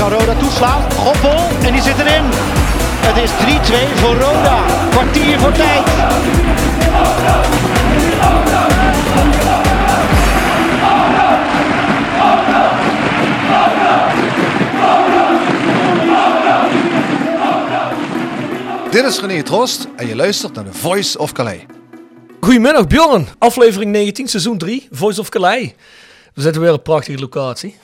Kan Roda toeslaan. Goppel en die zit erin. Het is 3-2 voor Roda. Kwartier voor tijd. Dit is René Trost en je luistert naar de Voice of Calais. Goedemiddag Bjorn, aflevering 19, seizoen 3, Voice of Calais. We zitten weer op een prachtige locatie.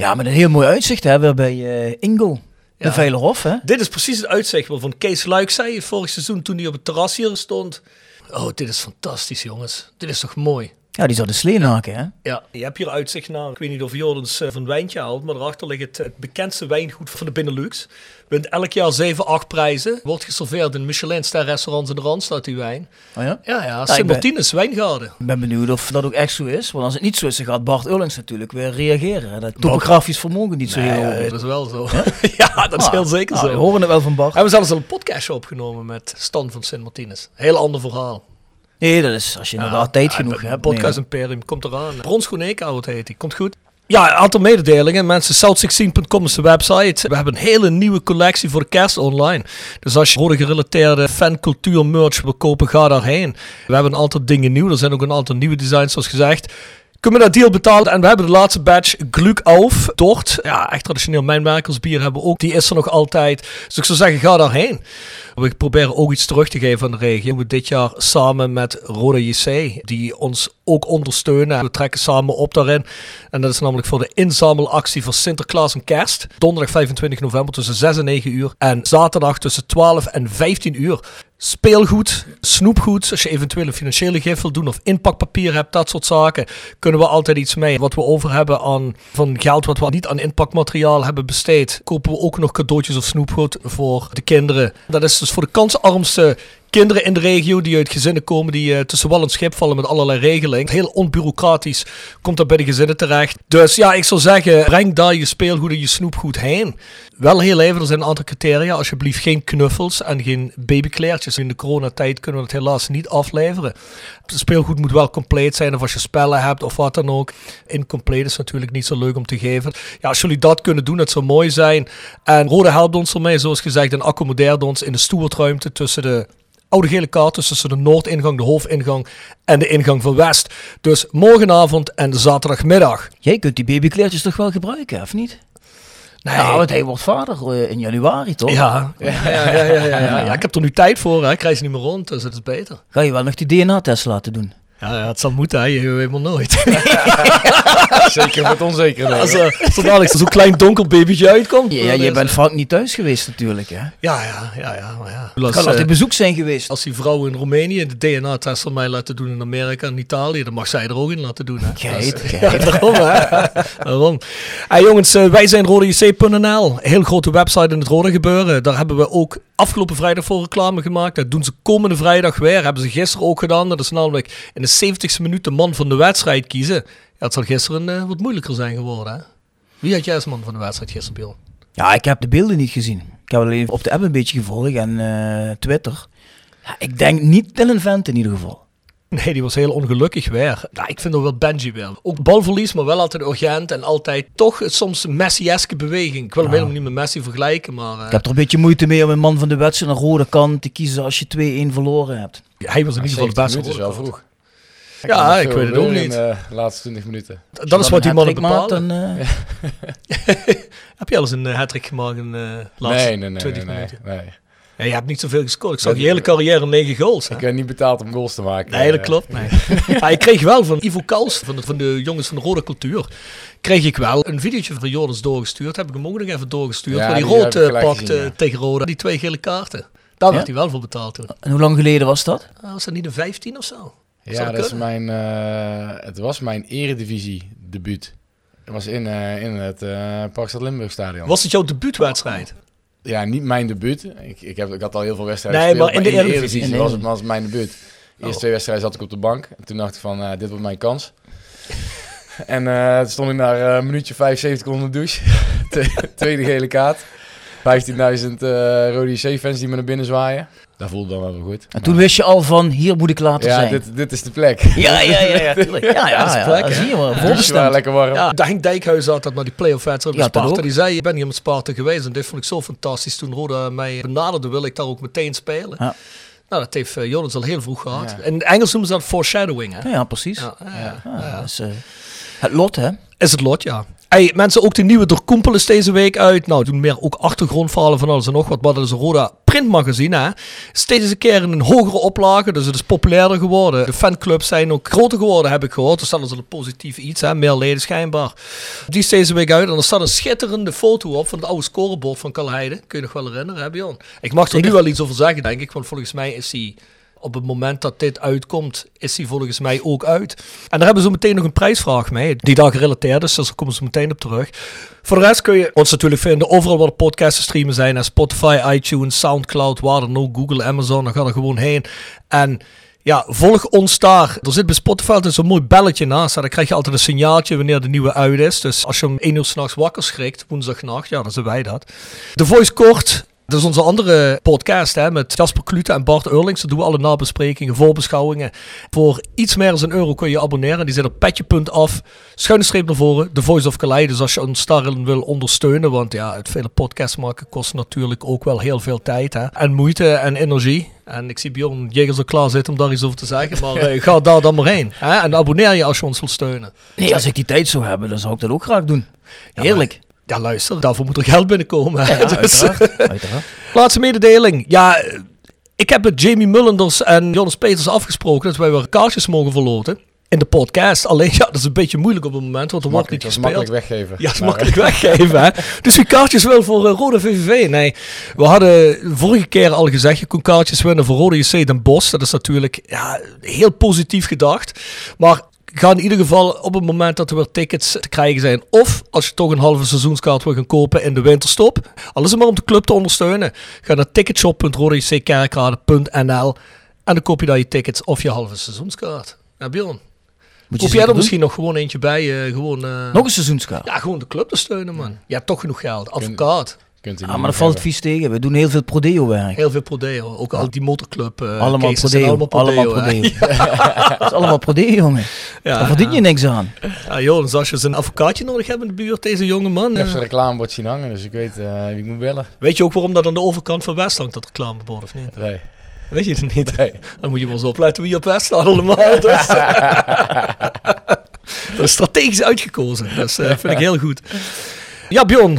Ja, met een heel mooi uitzicht hè, weer bij eh Ingel. De Ja. Veilerhof, hè? Dit is precies het uitzicht waarvan Kees Luik zei vorig seizoen toen hij op het terras hier stond. Oh, dit is fantastisch jongens. Dit is toch mooi. Ja, die zou de slee naken, hè? Ja, je hebt hier uitzicht naar, ik weet niet of Jordens eh, van wijntje haalt, maar daarachter ligt het, het bekendste wijngoed van de Benelux. Wint elk jaar 7, 8 prijzen. Wordt geserveerd in Michelin-ster restaurants in de Randstad, die wijn. Oh ja? Ja, ja, Sint Martinus, wijngaarden. Ik ben benieuwd of dat ook echt zo is. Want als het niet zo is, dan gaat Bart Ullings natuurlijk weer reageren. hè. Dat topografisch vermogen niet zo heel hoog dat is wel zo. Ja, dat is Ah, heel zeker nou, zo. We horen het wel van Bart. We hebben zelfs al een podcastje opgenomen met Stan van Sint Martinus. Heel ander verhaal. Nee, dat is als je inderdaad tijd genoeg hebt. Podcast nee. Imperium komt eraan. Bronsgroen Eekhout heet die. Komt goed. Ja, een aantal mededelingen. Mensen, south16.com is de website. We hebben een hele nieuwe collectie voor de kerst online. Dus als je rode gerelateerde fancultuur merch wil kopen, ga daarheen. We hebben een aantal dingen nieuw. Er zijn ook een aantal nieuwe designs, zoals gezegd. Kunnen we dat deal betalen en we hebben de laatste batch Gluk Auf Dort. Ja, echt traditioneel mijnwerkersbier hebben we ook. Die is er nog altijd. Dus ik zou zeggen, ga daarheen. We proberen ook iets terug te geven aan de regio. We dit jaar samen met Roda JC, die ons ook ondersteunen. We trekken samen op daarin. En dat is namelijk voor de inzamelactie voor Sinterklaas en Kerst. Donderdag 25 november tussen 6 en 9 uur. En zaterdag tussen 12 en 15 uur. Speelgoed, snoepgoed, als je eventueel een financiële gift wil doen of inpakpapier hebt, dat soort zaken, kunnen we altijd iets mee. Wat we over hebben aan van geld wat we niet aan inpakmateriaal hebben besteed, kopen we ook nog cadeautjes of snoepgoed voor de kinderen. Dat is dus voor de kansarmste kinderen in de regio die uit gezinnen komen die eh, tussen wal en schip vallen met allerlei regelingen. Heel onbureaucratisch komt dat bij de gezinnen terecht. Dus ja, ik zou zeggen, breng daar je speelgoed en je snoepgoed heen. Wel heel even, er zijn een aantal criteria. Alsjeblieft geen knuffels en geen babykleertjes. In de coronatijd kunnen we het helaas niet afleveren. Het speelgoed moet wel compleet zijn of als je spellen hebt of wat dan ook. Incompleet is natuurlijk niet zo leuk om te geven. Ja, als jullie dat kunnen doen, dat zou mooi zijn. En Rode helpt ons ermee, zoals gezegd, en accommodeert ons in de stoertruimte tussen de oude gele kaart dus tussen de noordingang, de hoofdingang en de ingang van West. Dus morgenavond en zaterdagmiddag. Jij kunt die babykleertjes toch wel gebruiken, of niet? Nee. Ja, want hij wordt vader eh, in januari, toch? Ja, ja, ja, ja, ja, ja, ja. Ik heb er nu tijd voor, hè. ik krijg ze niet meer rond, dus het is beter. Ga je wel nog die DNA-test laten doen? Ja, ja, het zal moeten, hè. je weet maar nooit. Zeker met onzekerheid. Als, er als er dadelijk zo'n klein donker babytje uitkomt. Ja, je bent vaak niet thuis geweest natuurlijk, hè? Ja, ja, ja, ja. Maar ja. Kan eh, altijd bezoek zijn geweest. als die vrouw in Roemenië de DNA-test van mij laten doen in Amerika en Italië, dan mag zij er ook in laten doen. Hè? Dat is- geit. Ja, daarom, hè. daarom. Hey, jongens, eh, wij zijn rodejc.nl. Heel grote website in het rode gebeuren. Daar hebben we ook afgelopen vrijdag voor reclame gemaakt. Dat doen ze komende vrijdag weer. Hebben ze gisteren ook gedaan. Dat is namelijk in de 70ste minuut de man van de wedstrijd kiezen. Ja, het zal gisteren eh, wat moeilijker zijn geworden. Hè? Wie had jij als man van de wedstrijd gisteren, Bill? Ja, ik heb de beelden niet gezien. Ik heb alleen op de app een beetje gevolgd en eh, Twitter. Ja, ik denk niet Dylan Vent in ieder geval. Nee, die was heel ongelukkig weer. Nou, ik vind er wel Benji wel. Ook balverlies, maar wel altijd urgent en altijd toch soms een Messi-eske beweging. Ik wil hem helemaal niet met Messi vergelijken, maar eh, Ik heb er een beetje moeite mee om een man van de wedstrijd een rode kant te kiezen als je 2-1 verloren hebt. hij was in ieder geval de beste. minuten is wel vroeg. Ja, ik weet het ook In niet. de laatste 20 minuten. Dat is wat die mannen maakt, bepalen. dan, eh, Heb je al eens een uh, hat gemaakt in de laatste Nee, nee, nee. 20 nee, nee, minuten? nee. Ja, je hebt niet zoveel gescoord. Ik zag je hele carrière 9 goals. Hè? Ik werd niet betaald om goals te maken. Nee, dat Eh, klopt. Nee. ja, ik kreeg wel van Ivo Kals, van de, van de jongens van de Rode Cultuur, kreeg ik wel een videootje van Jordans doorgestuurd. Heb ik hem ook nog even doorgestuurd. Ja, waar die die heb rood eh, gezien, ja. tegen Roda. Die twee gele kaarten. Daar Ja? werd hij wel voor betaald toen. En hoe lang geleden was dat? Was dat niet een 15 of zo? Ja, dat dat is mijn, eh, het was mijn eredivisie debuut. Het was in, eh, in het eh Parkstad Limburg stadion. Was het jouw debuutwedstrijd? Ja, niet mijn debuut. Ik, ik, heb, ik had al heel veel wedstrijden Nee, gespeeld. maar in de Eredivisie. In de was het was mijn debuut. De eerste Oh. twee wedstrijden zat ik op de bank. En toen dacht ik van, eh, dit wordt mijn kans. en eh, toen stond ik na eh, een minuutje 75 onder de douche. Tweede gele kaart. 15.000 eh Rode JC-fans die me naar binnen zwaaien. Dat voelde dan wel weer goed. En toen wist je al van, hier moet ik later ja, zijn. dit, dit is de plek. Ja, ja, ja, ja, tuurlijk. Ja, ja, is ja, plek, dat zie je wel. Dus waren Voorbestemd. lekker warm. Ja, daar ging Dijkhuis altijd naar die play-off wedstrijd met Ja, dat Sparta. ook. Die zei, ik ben hier met Sparta geweest en dit vond ik zo fantastisch. Toen Roda mij benaderde, wil ik daar ook meteen spelen. Ja. Nou, dat heeft uh, Jonas al heel vroeg gehad. Ja. In Engels noemen ze dat foreshadowing, hè? Ja, ja, precies. Ja, ja, Ja, ja. dat is, eh, het lot, hè? Is het lot, ja. Hey, mensen, ook de nieuwe door Koempel is deze week uit. Nou, doen meer ook achtergrondverhalen van alles en nog wat. Maar dat is een Roda printmagazine, hè. Steeds een keer in een hogere oplage, dus het is populairder geworden. De fanclubs zijn ook groter geworden, heb ik gehoord. Dus dat is een positief iets, hè. Meer leden schijnbaar. Die is deze week uit en er staat een schitterende foto op van het oude scorebord van Kalheide. Kun je nog wel herinneren, hè, Bjorn? Ik mag er nu wel iets over zeggen, denk ik. Want volgens mij is hij op het moment dat dit uitkomt, is hij volgens mij ook uit. En daar hebben zo meteen nog een prijsvraag mee, die daar gerelateerd is, dus daar komen ze meteen op terug. Voor de rest kun je ons natuurlijk vinden overal waar podcasts te streamen zijn, hè, Spotify, iTunes, Soundcloud, waar dan Google, Amazon, dan ga er gewoon heen. En ja, volg ons daar. Er zit bij Spotify zo'n mooi belletje naast. hè. Dan krijg je altijd een signaaltje wanneer de nieuwe uit is. Dus als je om 1 uur s'nachts wakker schrikt, woensdagnacht, ja, dan zijn wij dat. De Voice Kort, dat is onze andere podcast hè, met Jasper Klute en Bart Eurlings. Daar doen we alle nabesprekingen, voorbeschouwingen. Voor iets meer dan een euro kun je je abonneren. Die zit op petje.af, schuine streep naar voren, The Voice of Calais. Dus als je ons daarin wil ondersteunen, want ja, het vele podcast maken kost natuurlijk ook wel heel veel tijd. Hè, en moeite en energie. En ik zie Bjorn Jegers al klaar zitten om daar iets over te zeggen. Maar eh, ga daar dan maar heen. Hè, en abonneer je als je ons wilt steunen. Nee, als ik die tijd zou hebben, dan zou ik dat ook graag doen. Heerlijk. Ja, luister, daarvoor moet er geld binnenkomen. Ja, Dus- uiteraard. uiteraard. Laatste mededeling. Ja, ik heb met Jamie Mullenders en Jonas Peters afgesproken dat wij weer kaartjes mogen verloten. In de podcast. Alleen, ja, dat is een beetje moeilijk op het moment, want er wordt niet Makkelijk, dat is gespeeld. makkelijk weggeven. Ja, dat is Maar, makkelijk weggeven, hè. Dus wie kaartjes wil voor uh, Rode VVV? Nee, we hadden vorige keer al gezegd, je kon kaartjes winnen voor Rode JC Den Bosch. Dat is natuurlijk ja, heel positief gedacht. Maar ga in ieder geval op het moment dat er weer tickets te krijgen zijn. Of als je toch een halve seizoenskaart wil gaan kopen in de winterstop. Al is het maar om de club te ondersteunen. Ga naar ticketshop.rodejckerkrade.nl en dan koop je daar je tickets of je halve seizoenskaart. Ja, Bjorn. Moet je Koop jij er misschien nog gewoon eentje bij? eh, gewoon, eh. Nog een seizoenskaart. ja, gewoon de club te steunen, man. Je hebt toch genoeg geld. Advocaat. Kunt niet maar dat valt vies tegen. We doen heel veel prodeo-werk. Heel veel prodeo. Ook al die motorclub. eh allemaal prodeo. Allemaal prodeo. Dat is allemaal prodeo, jongen. Ja, Daar verdien je niks aan. Ja, joh, dus als je eens een advocaatje nodig hebt in de buurt, deze jonge man. Ik heb eh, zijn reclamebord zien hangen, dus ik weet eh, wie ik moet bellen. weet je ook waarom dat aan de overkant van West hangt, dat reclamebord of niet? Nee. Weet je het niet? Nee. Dan moet je wel eens opletten wie op West staat allemaal. Dus. dat is strategisch uitgekozen. Dat eh, vind ik heel goed. Ja, Bjorn.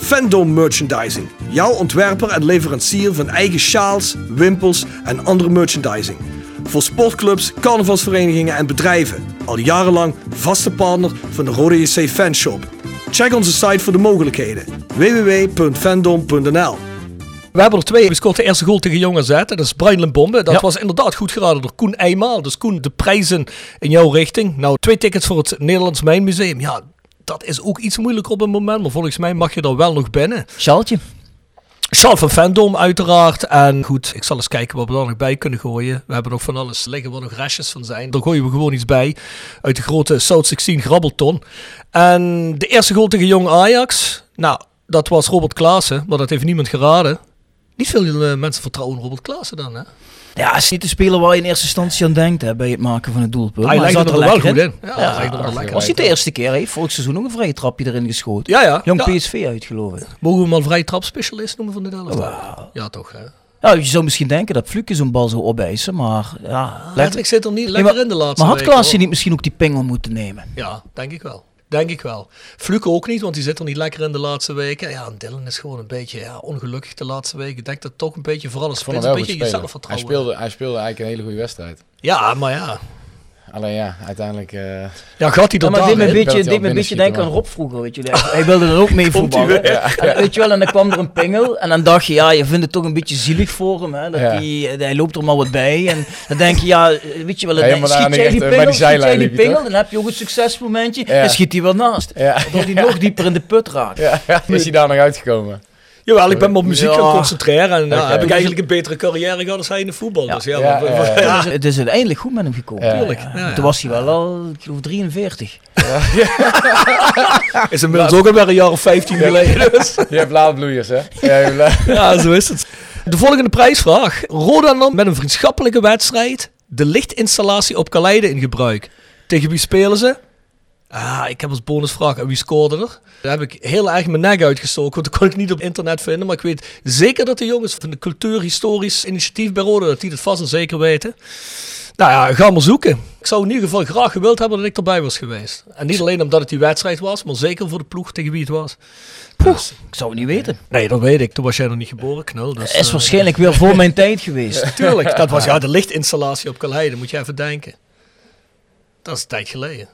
Fandom Merchandising. Jouw ontwerper en leverancier van eigen sjaals, wimpels en andere merchandising. Voor sportclubs, carnavalsverenigingen en bedrijven. Al jarenlang vaste partner van de Rode JC Fanshop. Check onze site voor de mogelijkheden. www.fandom.nl We hebben er twee. We scoort de eerste goal tegen Jong AZ. Dat is Brian Limbombe. Dat Ja. was inderdaad goed geraden door Koen Eijmaal. Dus Koen, de prijzen in jouw richting. Nou, twee tickets voor het Nederlands Mijnmuseum. Ja, dat is ook iets moeilijker op een moment. Maar volgens mij mag je er wel nog binnen. Sjaaltje. Sjaal van Fandom uiteraard. En goed, ik zal eens kijken wat we er nog bij kunnen gooien. We hebben nog van alles liggen waar nog restjes van zijn. Daar gooien we gewoon iets bij. Uit de grote South 16 grabbelton. En de eerste goal tegen Jong Ajax. Nou, dat was Robert Klaassen. Maar dat heeft niemand geraden. Niet veel eh, mensen vertrouwen Robert Klaassen dan, hè? Ja, is niet de speler waar je in eerste instantie aan denkt hè, bij het maken van het doelpunt. Hij zat er wel goed in. Ja, Ja, hij er lekker Was niet de eerste keer, hij heeft vorig seizoen ook een vrije trapje erin geschoten. Ja, ja. Jong Ja. PSV uit, geloof ik. Mogen we hem al vrij trapspecialist noemen van de? Wauw. Ja, toch, hè? Nou, je zou misschien denken dat Fluke zo'n bal zou opeisen, maar ja. Letterlijk zit er niet Nee, lekker maar- in de laatste maar had Klaasje niet misschien ook die pingel moeten nemen? Ja, denk ik wel. Denk ik wel. Fluke ook niet, want die zit er niet lekker in de laatste weken. Ja, en Dylan is gewoon een beetje ja, ongelukkig de laatste weken. Ik denk dat toch een beetje vooral hem een beetje spelen. Hij jezelfvertrouwen. speelde, hij speelde eigenlijk een hele goede wedstrijd. Ja, maar ja. Alleen ja, uiteindelijk... eh, Ja, gaat hij Ja, er maar dit me een beetje, dit me een beetje denken aan Rob vroeger, weet je. Hij, hij wilde er ook mee voetballen. En, weet je wel, en dan kwam er een pingel en dan dacht je, ja, je vindt het toch een beetje zielig voor hem. Hè, dat Ja. hij, hij loopt er maar wat bij en dan denk je, ja, weet je wel, dan schiet jij die die pingel, die schiet jij die pingel, dan heb je ook een succesmomentje, Ja. dan schiet hij wel naast. ja, Dat hij nog dieper in de put raakt. ja, ja, is hij daar nog uitgekomen? Jawel, ik ben me op muziek Ja. gaan concentreren. En ja, Oké. heb ik eigenlijk een betere carrière gehad als hij in de voetbal. Ja. Dus ja, Ja, maar- ja, ja. ja. Het is- Het is uiteindelijk goed met hem gekomen. Ja. Tuurlijk. Ja, ja. Toen was hij wel al, ik geloof, 43. Is inmiddels ook alweer een jaar of 15 geleden. Dus. Je hebt laadbloeiers, hè? Ja, zo is het. De volgende prijsvraag. Roda nam met een vriendschappelijke wedstrijd de lichtinstallatie op Kaleide in gebruik. Tegen wie spelen ze? Ah, ik heb als bonusvraag. En wie scoorde er? Daar heb ik heel erg mijn nek uitgestoken, want dat kon ik niet op internet vinden. Maar ik weet zeker dat de jongens van de Cultuurhistorisch Initiatief bij dat die het vast en zeker weten. Nou ja, ga maar zoeken. Ik zou in ieder geval graag gewild hebben dat ik erbij was geweest. En niet alleen omdat het die wedstrijd was, maar zeker voor de ploeg tegen wie het was. Dus- Ik zou het niet weten. nee, dat weet ik. Toen was jij nog niet geboren, knul. Dus, is eh, waarschijnlijk weer voor mijn tijd geweest. Tuurlijk, dat was ja, de lichtinstallatie op Kaleide, moet je even denken. Dat is een tijd geleden.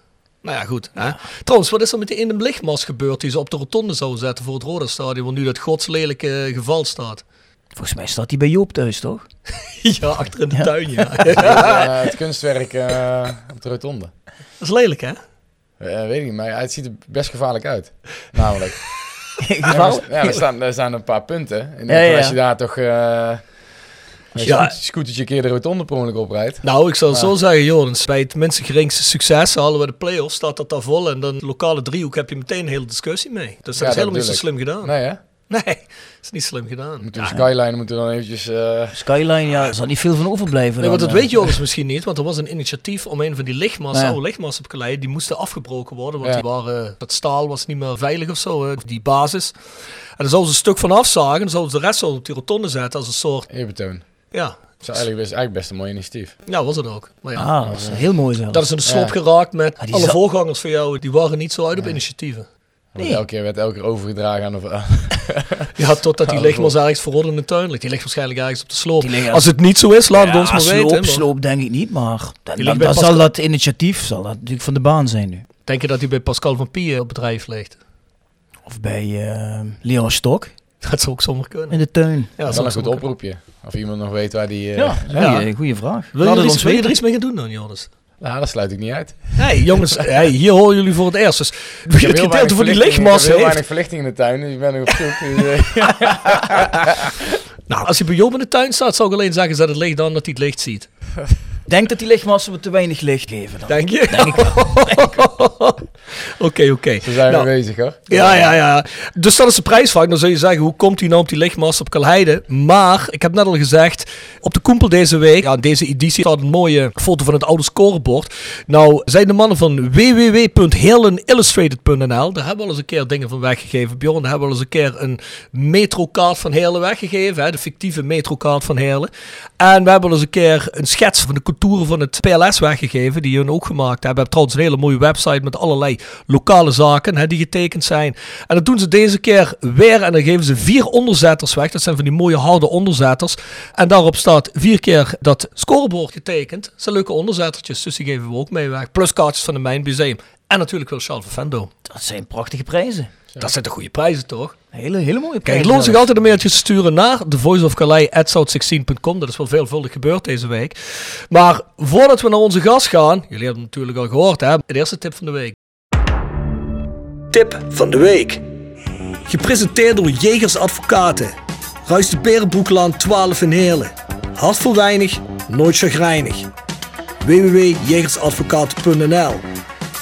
Nou ja, goed. Hè? Trouwens, wat is er met die ene lichtmast gebeurd die ze op de rotonde zouden zetten voor het Roda Stadion, waar nu dat godslelijke eh, geval staat? Volgens mij staat hij bij Joop thuis, toch? ja, achter in de tuin, ja. Eh, het kunstwerk eh, op de rotonde. dat is lelijk, hè? Eh, weet ik niet, maar het ziet er best gevaarlijk uit. Namelijk. Ja, maar- ja, er, staan, er staan een paar punten. En Ja, ja. als je daar toch... eh Ja. scootertje een keer de rotonde per ongeluk oprijdt. Nou, ik zou het zo zeggen, Jorens. Bij het minste geringste succes halen we de play-offs, staat dat daar vol. En dan de lokale driehoek heb je meteen een hele discussie mee. Dus dat Ja, is dat helemaal niet zo slim gedaan. Nee, hè? Nee, is niet slim gedaan. Moeten we Skyline moeten we dan eventjes... eh, Skyline, ja, er zal niet veel van overblijven. Nee, dan, want dat eh. weet Joris misschien niet, want er was een initiatief om een van die lichtmassen, Ja. oude lichtmassen op die moesten afgebroken worden, want Ja. die waren, dat staal was niet meer veilig of zo, hè, die basis. En dan zouden ze een stuk van afzagen, dan zouden ze de rest zo op die rotonde zetten als een soort, eerbetoon. Ja, Dat is eigenlijk best, eigenlijk best een mooi initiatief. ja was het ook. Maar ja, Ah, dat is heel mooi zelfs. dat is in de slop Ja. geraakt met Ah, alle voorgangers van jou, die waren niet zo uit op initiatieven. Want Elke keer werd elke keer overgedragen aan de... Ja, totdat die lichtmas ergens verrodden in de tuin ligt. Die ligt waarschijnlijk ergens op de sloop. Liggen- Als het niet zo is, laat het ons maar sloop, weten. sloop denk ik niet, maar dan, ligt dan, zal dat initiatief zal dat natuurlijk van de baan zijn nu. Denk je dat hij bij Pascal van Pie op bedrijf ligt? Of bij eh Leon Stok Dat zou ook zomaar kunnen. in de tuin. Ja, dat is wel een goed kunnen. oproepje. Of iemand nog weet waar die... eh, Ja, Ja. goeie vraag. Wil je, er iets, wil je er iets mee gaan doen dan, Joris? Nou, dat sluit ik niet uit. Nee, jongens, hey, hier horen jullie voor het eerst. Dus Ik het heb heel gedeelte die heel heeft. weinig verlichting in de tuin, dus ik ben nog op zoek. Dus, eh, Nou, als hij bij Job in de tuin staat, zou ik alleen zeggen, zet het licht aan dat hij het licht ziet. Ik denk dat die lichtmassen we te weinig licht geven. Dan. Denk je? Oké, oké. zo zijn Nou, we bezig, hoor. Ja, ja, ja. Dus dat is de prijsvraag. Dan zul je zeggen, hoe komt hij nou op die lichtmast op Kalheide? Maar, ik heb net al gezegd, op de Koempel deze week, ja, deze editie, staat een mooie foto van het oude scorebord. Nou, zijn de mannen van www.heerlenillustrated.nl, daar hebben we al eens een keer dingen van weggegeven. Bjorn, daar hebben we al eens een keer een metrokaart van Heerlen weggegeven, hè, de fictieve metrokaart van Heerlen. En we hebben al eens een keer een schets van de contouren van het PLS weggegeven, die hun ook gemaakt hebben. Hebben trouwens een hele mooie website met allerlei lokale zaken hè, die getekend zijn. En dat doen ze deze keer weer en dan geven ze vier onderzetters weg. Dat zijn van die mooie harde onderzetters. En daarop staat vier keer dat scorebord getekend. Dat zijn leuke onderzettertjes, dus die geven we ook mee weg. Plus kaartjes van de Mijnmuseum En natuurlijk wel Charles Fendo. Dat zijn prachtige prijzen. Dat zijn de goede prijzen, toch? Hele, hele mooie Kijk, prijzen. het loont zich altijd een mailtje te sturen naar thevoiceofcalais.south16.com. Dat is wel veelvuldig gebeurd deze week. Maar voordat we naar onze gast gaan, jullie hebben het natuurlijk al gehoord, hè? De eerste tip van de week. Tip van de week. Gepresenteerd door Jegers Advocaten. Ruist de Berenbroeklaan 12 in Heerlen. Hart voor weinig, nooit chagrijnig. www.jegersadvocaten.nl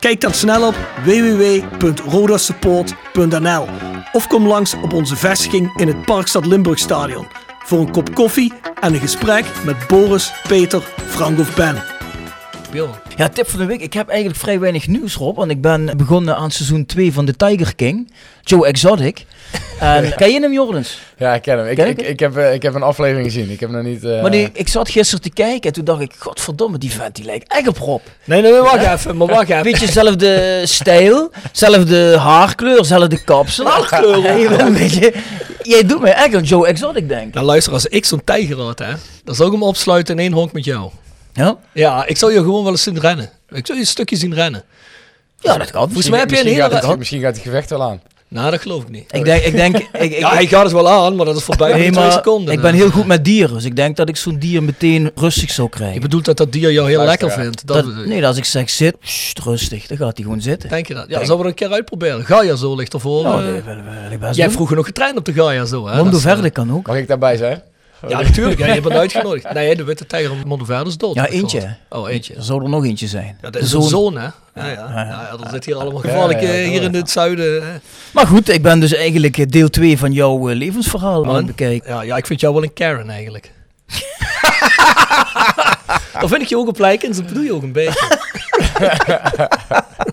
Kijk dan snel op www.rodasupport.nl of kom langs op onze vestiging in het Parkstad Limburgstadion voor een kop koffie en een gesprek met Boris, Peter, Frank of Ben. Ja, tip van de week. Ik heb eigenlijk vrij weinig nieuws, Rob. Want ik ben begonnen aan seizoen 2 van The Tiger King. Joe Exotic. En, ken je hem, Jordens? Ja, ik ken hem. Ik, Ken ik, heb, eh, ik heb een aflevering gezien. Ik heb nog niet... eh, Maar die, ik zat gisteren te kijken en toen dacht ik... Godverdomme, die vent die lijkt echt op Rob. Nee, nee, nee, wacht even, maar wacht even. Beetje dezelfde stijl, zelfde haarkleur, zelfde kapsel. Haarkleur, Ja, een beetje... Jij doet mij echt aan Joe Exotic denken. Nou luister, als ik zo'n tijger had, hè, dan zou ik hem opsluiten in één honk met jou. Ja? Ja, ik zou je gewoon wel eens zien rennen. Ik zou je een stukje zien rennen. Ja, dat kan. Volgens mij heb je een misschien, hele... gaat het, re- misschien gaat het gevecht wel aan. Nou, dat geloof ik niet. Ik denk... Ik denk ik, ik, Ja, hij gaat het wel aan, maar dat is voorbij nee, in twee seconden. ik ben heel goed met dieren. Dus ik denk dat ik zo'n dier meteen rustig zou Ik krijgen. bedoel dat dat dier jou heel Luister, lekker ja. vindt. Dat, Dat, nee, als ik zeg zit, sst, rustig, dan gaat hij gewoon zitten. Denk je dat? Ja, zullen we een keer uitproberen? Gaia zo ligt ervoor. Nou, wil ik best Jij vroeger nog getraind op de Gaia zo, hè? Mondo Dat is, eh, Verde kan ook. Mag ik daarbij zijn? Ja, natuurlijk. Ja, je bent uitgenodigd. Nee, de witte tijger op Mondo Verde is dood. Ja, eentje. gehoord. Oh, eentje. Er zou er nog eentje zijn. Ja, dat De is een zoon. zoon, hè? Ja, ja. ja, ja, er zit hier allemaal gevaarlijk Ja, ja, eh, ja, hier in het zuiden. hè. Maar goed, ik ben dus eigenlijk eh, deel 2 van jouw eh, levensverhaal aan Man. het bekijken. Ja, ja, ik vind jou wel een Karen eigenlijk. Dan vind ik je ook op lijken en dat bedoel je ook een beetje.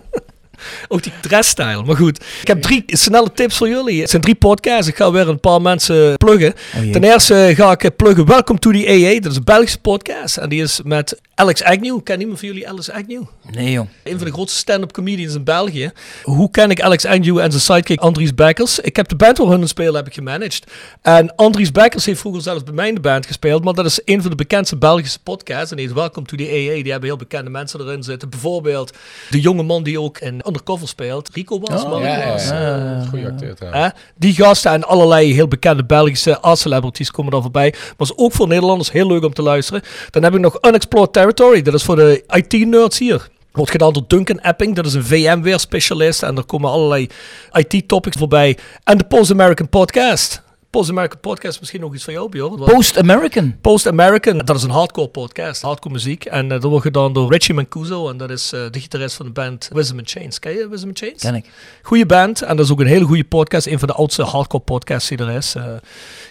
ook die dressstijl. Maar goed, ik heb drie snelle tips voor jullie. Het zijn drie podcasts. Ik ga weer een paar mensen pluggen. Oh. Ten eerste ga ik pluggen Welcome to the AA. Dat is een Belgische podcast. En die is met Alex Agnew. Ken iemand van jullie Alex Agnew? Nee, jong. Een van de grootste stand-up comedians in België. Hoe ken ik Alex Agnew en zijn sidekick Andries Bekkers? Ik heb de band waar hun spelen heb ik gemanaged. En Andries Bekkers heeft vroeger zelfs bij mij in de band gespeeld. Maar dat is een van de bekendste Belgische podcasts. En die is Welcome to the AA. Die hebben heel bekende mensen erin zitten. Bijvoorbeeld de jonge man die ook in Undercover speelt. Rico was, Oh, Ja, ja, was. ja. Goeie acteur trouwens. Hè? Die gasten en allerlei heel bekende Belgische art-celebrities komen daar voorbij. Was ook voor Nederlanders heel leuk om te luisteren. Dan heb ik nog Unexplored Dat is voor de IT-nerds hier. Wordt gedaan door Duncan Epping. Dat is een VMware-specialist. En er komen allerlei IT-topics voorbij. En de Post-American Podcast. Post-American Podcast is misschien nog iets van jou, Bjorn. Post-American. Post-American, dat is een hardcore podcast, hardcore muziek. En eh, dat wordt gedaan door Richie Mancuso. En dat is eh, de gitarist van de band Wisdom and Chains. Ken je Wisdom and Chains? Ken ik. Goeie band. En dat is ook een hele goede podcast. Een van de oudste hardcore podcasts die er is. Eh,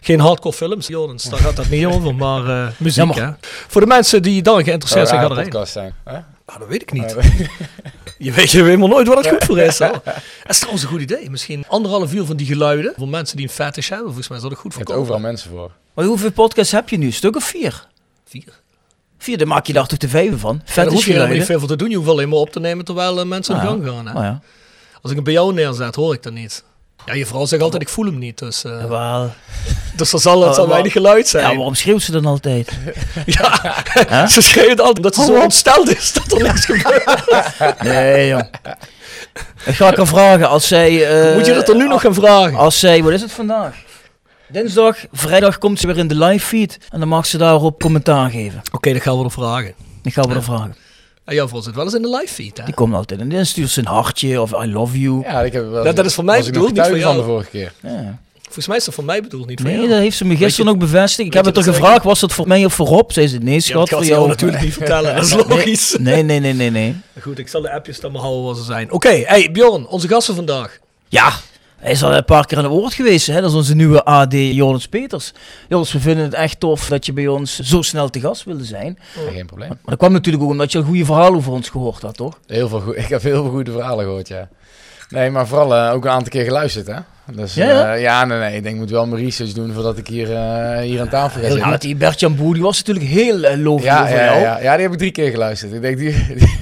geen hardcore films, Jonens. Daar gaat dat niet over. Maar eh, muziek, Jammer. hè. Voor de mensen die dan geïnteresseerd zijn, Zou ga een erheen. podcast zijn. hè? Ah, dat weet ik niet. Nee. Je weet je helemaal nooit wat het goed voor is. Hè? Dat is trouwens een goed idee. Misschien anderhalf uur van die geluiden. Voor mensen die een fetish hebben. Volgens mij zou dat goed Je hebt voorkomen. overal mensen voor. Maar hoeveel podcasts heb je nu? Een stuk of vier? Vier. Vier, daar maak je daar toch de vijf van? Ja, daar Vet hoef is je helemaal niet veel voor te doen. Je hoeft alleen maar op te nemen terwijl eh, mensen Ah, in ja. gang gaan. Hè? Oh ja. Als ik hem bij jou neerzet, hoor ik dat niet. Ja, je vrouw zegt altijd, ik voel hem niet. Dus, eh, Jawel. dus er zal, het zal weinig geluid zijn. Ja, waarom schreeuwt ze dan altijd? Ja, ze schreeuwt altijd omdat ze zo ontsteld is dat er niks gebeurt. Nee, jong. Ik ga ik haar vragen als zij... eh, Moet je dat er nu nog gaan vragen? Als zij, wat is het vandaag? Dinsdag, vrijdag komt ze weer in de live feed en dan mag ze daarop commentaar geven. Oké, dat gaan we er vragen. Ik ga we haar vragen. En jouw vrouw zit wel eens in de live feed, hè? Die komt altijd en dan stuurt ze een hartje of I love you. Ja, ik heb wel Dat- dat is voor mij ik bedoeld, niet voor van jou. de vorige keer. Ja. Volgens mij is dat voor mij bedoeld, niet voor Nee, jou. dat heeft ze me gisteren je- ook bevestigd. Ik heb het er dat gevraagd, was het voor mij of voor Rob? Zei ze, nee Ja, schat, dat voor ze jou. jou natuurlijk niet vertellen, dat is logisch. Nee, nee, nee, nee, nee. Goed, ik zal de appjes dan maar houden waar ze zijn. Oké, hey Bjorn, onze gasten vandaag. Ja, hij is al een paar keer aan het woord geweest. Hè? Dat is onze nieuwe AD Jonas Peters. Jonas, we vinden het echt tof dat je bij ons zo snel te gast wilde zijn. Ja, Geen probleem. Maar dat kwam natuurlijk ook omdat je al goede verhalen over ons gehoord had, toch? Heel veel goed, ik heb heel veel goede verhalen gehoord, ja. Nee, maar vooral eh, ook een aantal keer geluisterd, hè. Dus Ja, ja, ja? ja nee, nee. Ik denk, ik moet wel mijn research doen voordat ik hier, eh, hier aan tafel ga Ja, zitten. die Bert-Jan Boer, die was natuurlijk heel uh, lovend Ja, over ja, jou. ja, ja, die heb ik drie keer geluisterd. Ik denk, die, die-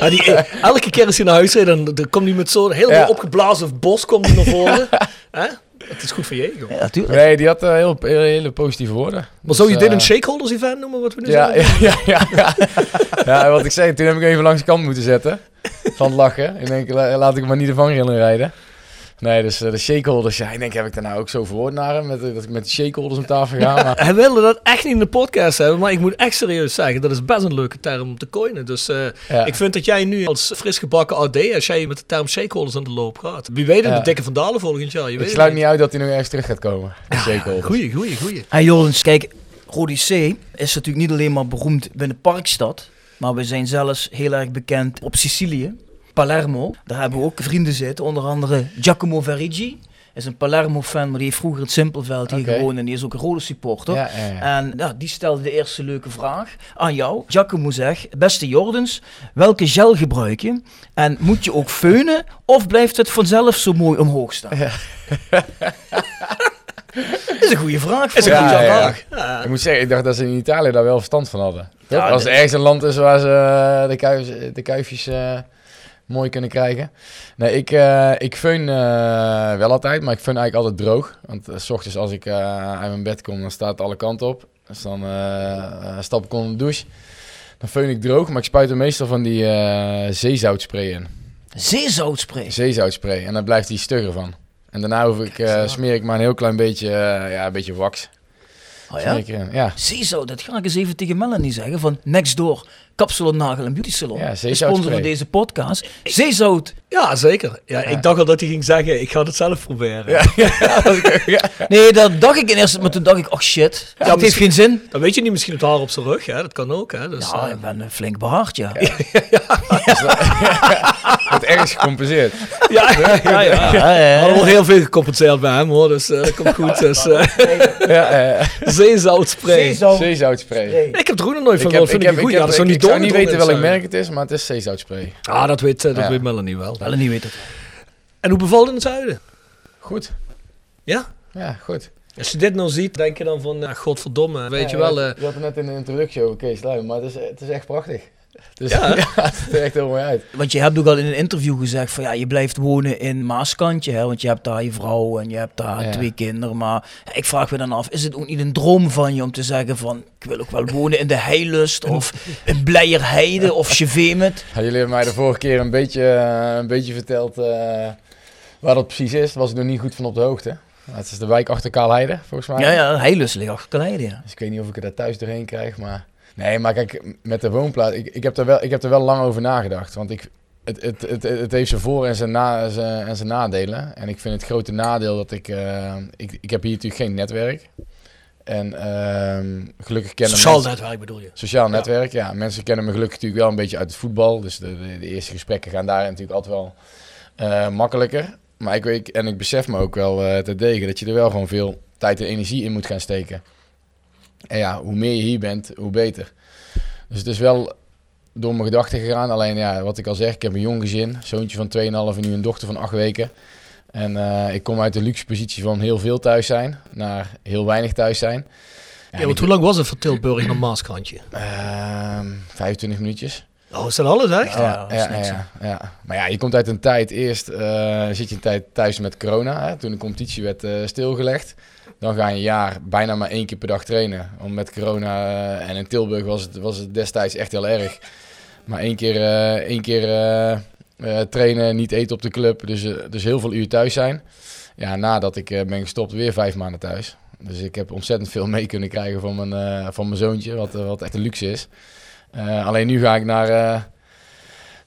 Ja, die, elke keer als hij naar huis rijdt, dan, dan komt hij met zo'n heel Ja. opgeblazen bos komt hij naar voren. Hè? Het is goed voor je, joh. Ja, natuurlijk. nee, die had eh, heel, heel, hele positieve woorden. Maar zou je Dus, dit eh, een shakeholders event noemen, wat we nu Ja, zeggen? ja, ja, ja, ja. ja, wat ik zei, toen heb ik even langs de kant moeten zetten. Van het lachen. Ik denk, la- laat ik maar niet de vangrail rijden. Nee, dus eh, de shakeholders, ja, ik denk, heb ik daar nou ook zo verwoord naar hem? Met, eh, dat ik met de shakeholders om tafel ga. Maar, Hij wilde dat echt niet in de podcast hebben, maar ik moet echt serieus zeggen, dat is best een leuke term om te coinen. Dus eh, ja. ik vind dat jij nu als fris gebakken AD, als jij met de term shakeholders aan de loop gaat. Wie weet het, Ja. de dikke vandalen volgend jaar. Je ik weet sluit niet uit dat hij nog ergens terug gaat komen. De shakeholders. Goeie, goeie, goeie. Hey Jordens, kijk, Rodi C is natuurlijk niet alleen maar beroemd binnen Parkstad, maar we zijn zelfs heel erg bekend op Sicilië, Palermo. Daar hebben we ook vrienden zitten, onder andere Giacomo Verigi. Is een Palermo-fan, maar die heeft vroeger het Simpelveld hier gewoond en die is ook een rode supporter. Ja, ja, ja. En ja, die stelde de eerste leuke vraag aan jou. Giacomo zegt, beste Jordens, welke gel gebruik je? En moet je ook feunen of blijft het vanzelf zo mooi omhoog staan? Dat is een goede vraag. Is een goede vraag. Ik moet zeggen, ik dacht dat ze in Italië daar wel verstand van hadden. Als er ergens een land is waar ze eh, de, kuif, de kuifjes eh, mooi kunnen krijgen. Nee, ik, eh ik feun eh, wel altijd, maar ik feun eigenlijk altijd droog. Want eh, s ochtends als ik uit mijn bed kom, dan staat het alle kanten op. Dus dan stap ik onder de douche. Dan feun ik droog, maar ik spuit er meestal van die zeezoutspray in. Zeezoutspray. Zeezoutspray. En dan blijft die stugger van. En daarna hoef ik, smeer ik maar een heel klein beetje, ja, een beetje wax. Oh ja? Ja, Zeezout, dat ga ik eens even tegen Melanie zeggen. Van Next Door, Kapsalon Nagel en Beauty Salon. Ja, de sponsor van deze podcast. Zeezout. Ja, zeker. Ja, Ik dacht al dat hij ging zeggen, ik ga het zelf proberen. Nee, dat dacht ik in eerste, maar toen dacht ik, oh shit, dat heeft geen zin. Dan weet je niet, misschien het haar op zijn rug, hè? dat kan ook. Hè? Dus, Ja, eh, ik ben eh, flink behaard, ja. wordt ergens gecompenseerd. ja, ja, ja. Ja, We ja, hadden ja. wel heel veel gecompenseerd bij hem hoor, dus eh, dat komt goed. Dus, eh ja, eh, zeezoutspray. Zeezout. Zeezoutspray. Ik heb er ook nog nooit van Ik, gehoord, ik, vind heb, ik ik, goed. heb, Ja, dat is ik, nog ik niet zou niet weten welk zijn. merk het is, maar het is zeezoutspray. Ah, dat weet, eh, dat Ja. weet Melanie wel. Melanie weet het. En hoe bevalt het in het zuiden? Goed. Ja? Ja, goed. Als je dit nou ziet, denk je dan van, ja, godverdomme, weet je wel. eh, Je had het net in de introductie over Kees Luijm, maar het is, het is echt prachtig. Dus, Ja, het ziet er echt heel mooi uit. Want je hebt ook al in een interview gezegd van ja, je blijft wonen in Maaskantje, hè, want je hebt daar je vrouw en je hebt daar Ja. twee kinderen. Maar ik vraag me dan af, is het ook niet een droom van je om te zeggen van ik wil ook wel wonen in de Heilust of in Blijerheide of Chevemet? Ja, jullie hebben mij de vorige keer een beetje, eh, een beetje verteld eh, waar dat precies is. Daar was ik nog niet goed van op de hoogte. Het is de wijk achter Kaalheide, volgens mij. Ja, ja, Heilust ligt achter Kaleide, ja. Dus ik weet niet of ik er daar thuis doorheen krijg, maar... Nee, maar kijk, met de woonplaats, ik, ik, heb er wel, ik heb er wel lang over nagedacht. Want ik, het, het, het, het heeft zijn voor- en zijn, na, zijn, en zijn nadelen. En ik vind het grote nadeel dat ik... eh, ik, ik heb hier natuurlijk geen netwerk. En ehm, gelukkig kennen Sociaal mensen- netwerk bedoel je? Sociaal netwerk, ja. Mensen kennen me gelukkig natuurlijk wel een beetje uit het voetbal. Dus de, de, de eerste gesprekken gaan daar natuurlijk altijd wel eh, makkelijker. Maar ik weet, en ik besef me ook wel eh te degen dat je er wel gewoon veel tijd en energie in moet gaan steken. En ja, hoe meer je hier bent, hoe beter. Dus het is wel door mijn gedachten gegaan. Alleen ja, wat ik al zeg, ik heb een jong gezin. Zoontje van 2,5 en nu een dochter van 8 weken. En eh, ik kom uit de luxe positie van heel veel thuis zijn naar heel weinig thuis zijn. Ja, want hoe lang was het van Tilburg naar Maaskantje? Ehm 25 minuutjes. Oh, is dat alles echt? Ja, ja, ja. Maar ja, je komt uit een tijd. Eerst eh, zit je een tijd thuis met corona. Hè, toen de competitie werd eh, stilgelegd. Dan ga je een jaar bijna maar één keer per dag trainen. Om met corona. eh, en in Tilburg was het, was het destijds echt heel erg. Maar één keer, eh, één keer eh, trainen, niet eten op de club. Dus, dus heel veel uur thuis zijn. Ja, nadat ik ben gestopt, weer vijf maanden thuis. Dus ik heb ontzettend veel mee kunnen krijgen van mijn, van mijn zoontje. Wat, wat echt een luxe is. Alleen nu ga ik naar,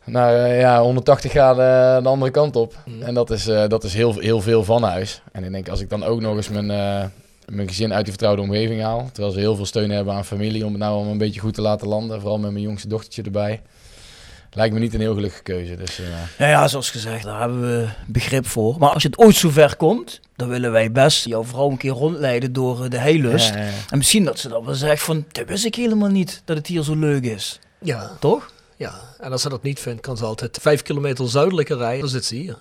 naar eh, ja, 180 graden eh, de andere kant op. En dat is, eh, dat is heel, heel veel van huis. En ik denk, als ik dan ook nog eens mijn, eh, mijn gezin uit die vertrouwde omgeving haal. Terwijl ze heel veel steun hebben aan familie om het nou allemaal een beetje goed te laten landen. Vooral met mijn jongste dochtertje erbij. Lijkt me niet een heel gelukkige keuze. Dus, eh, Ja, ja, zoals gezegd, daar hebben we begrip voor. Maar als het ooit zover komt, dan willen wij best jouw vrouw een keer rondleiden door de Heilust. ja, ja. En misschien dat ze dan wel zegt van, dat wist ik helemaal niet, dat het hier zo leuk is. Ja, Toch? Ja. En als ze dat niet vindt, kan ze altijd vijf kilometer zuidelijker rijden. Dan zit ze hier.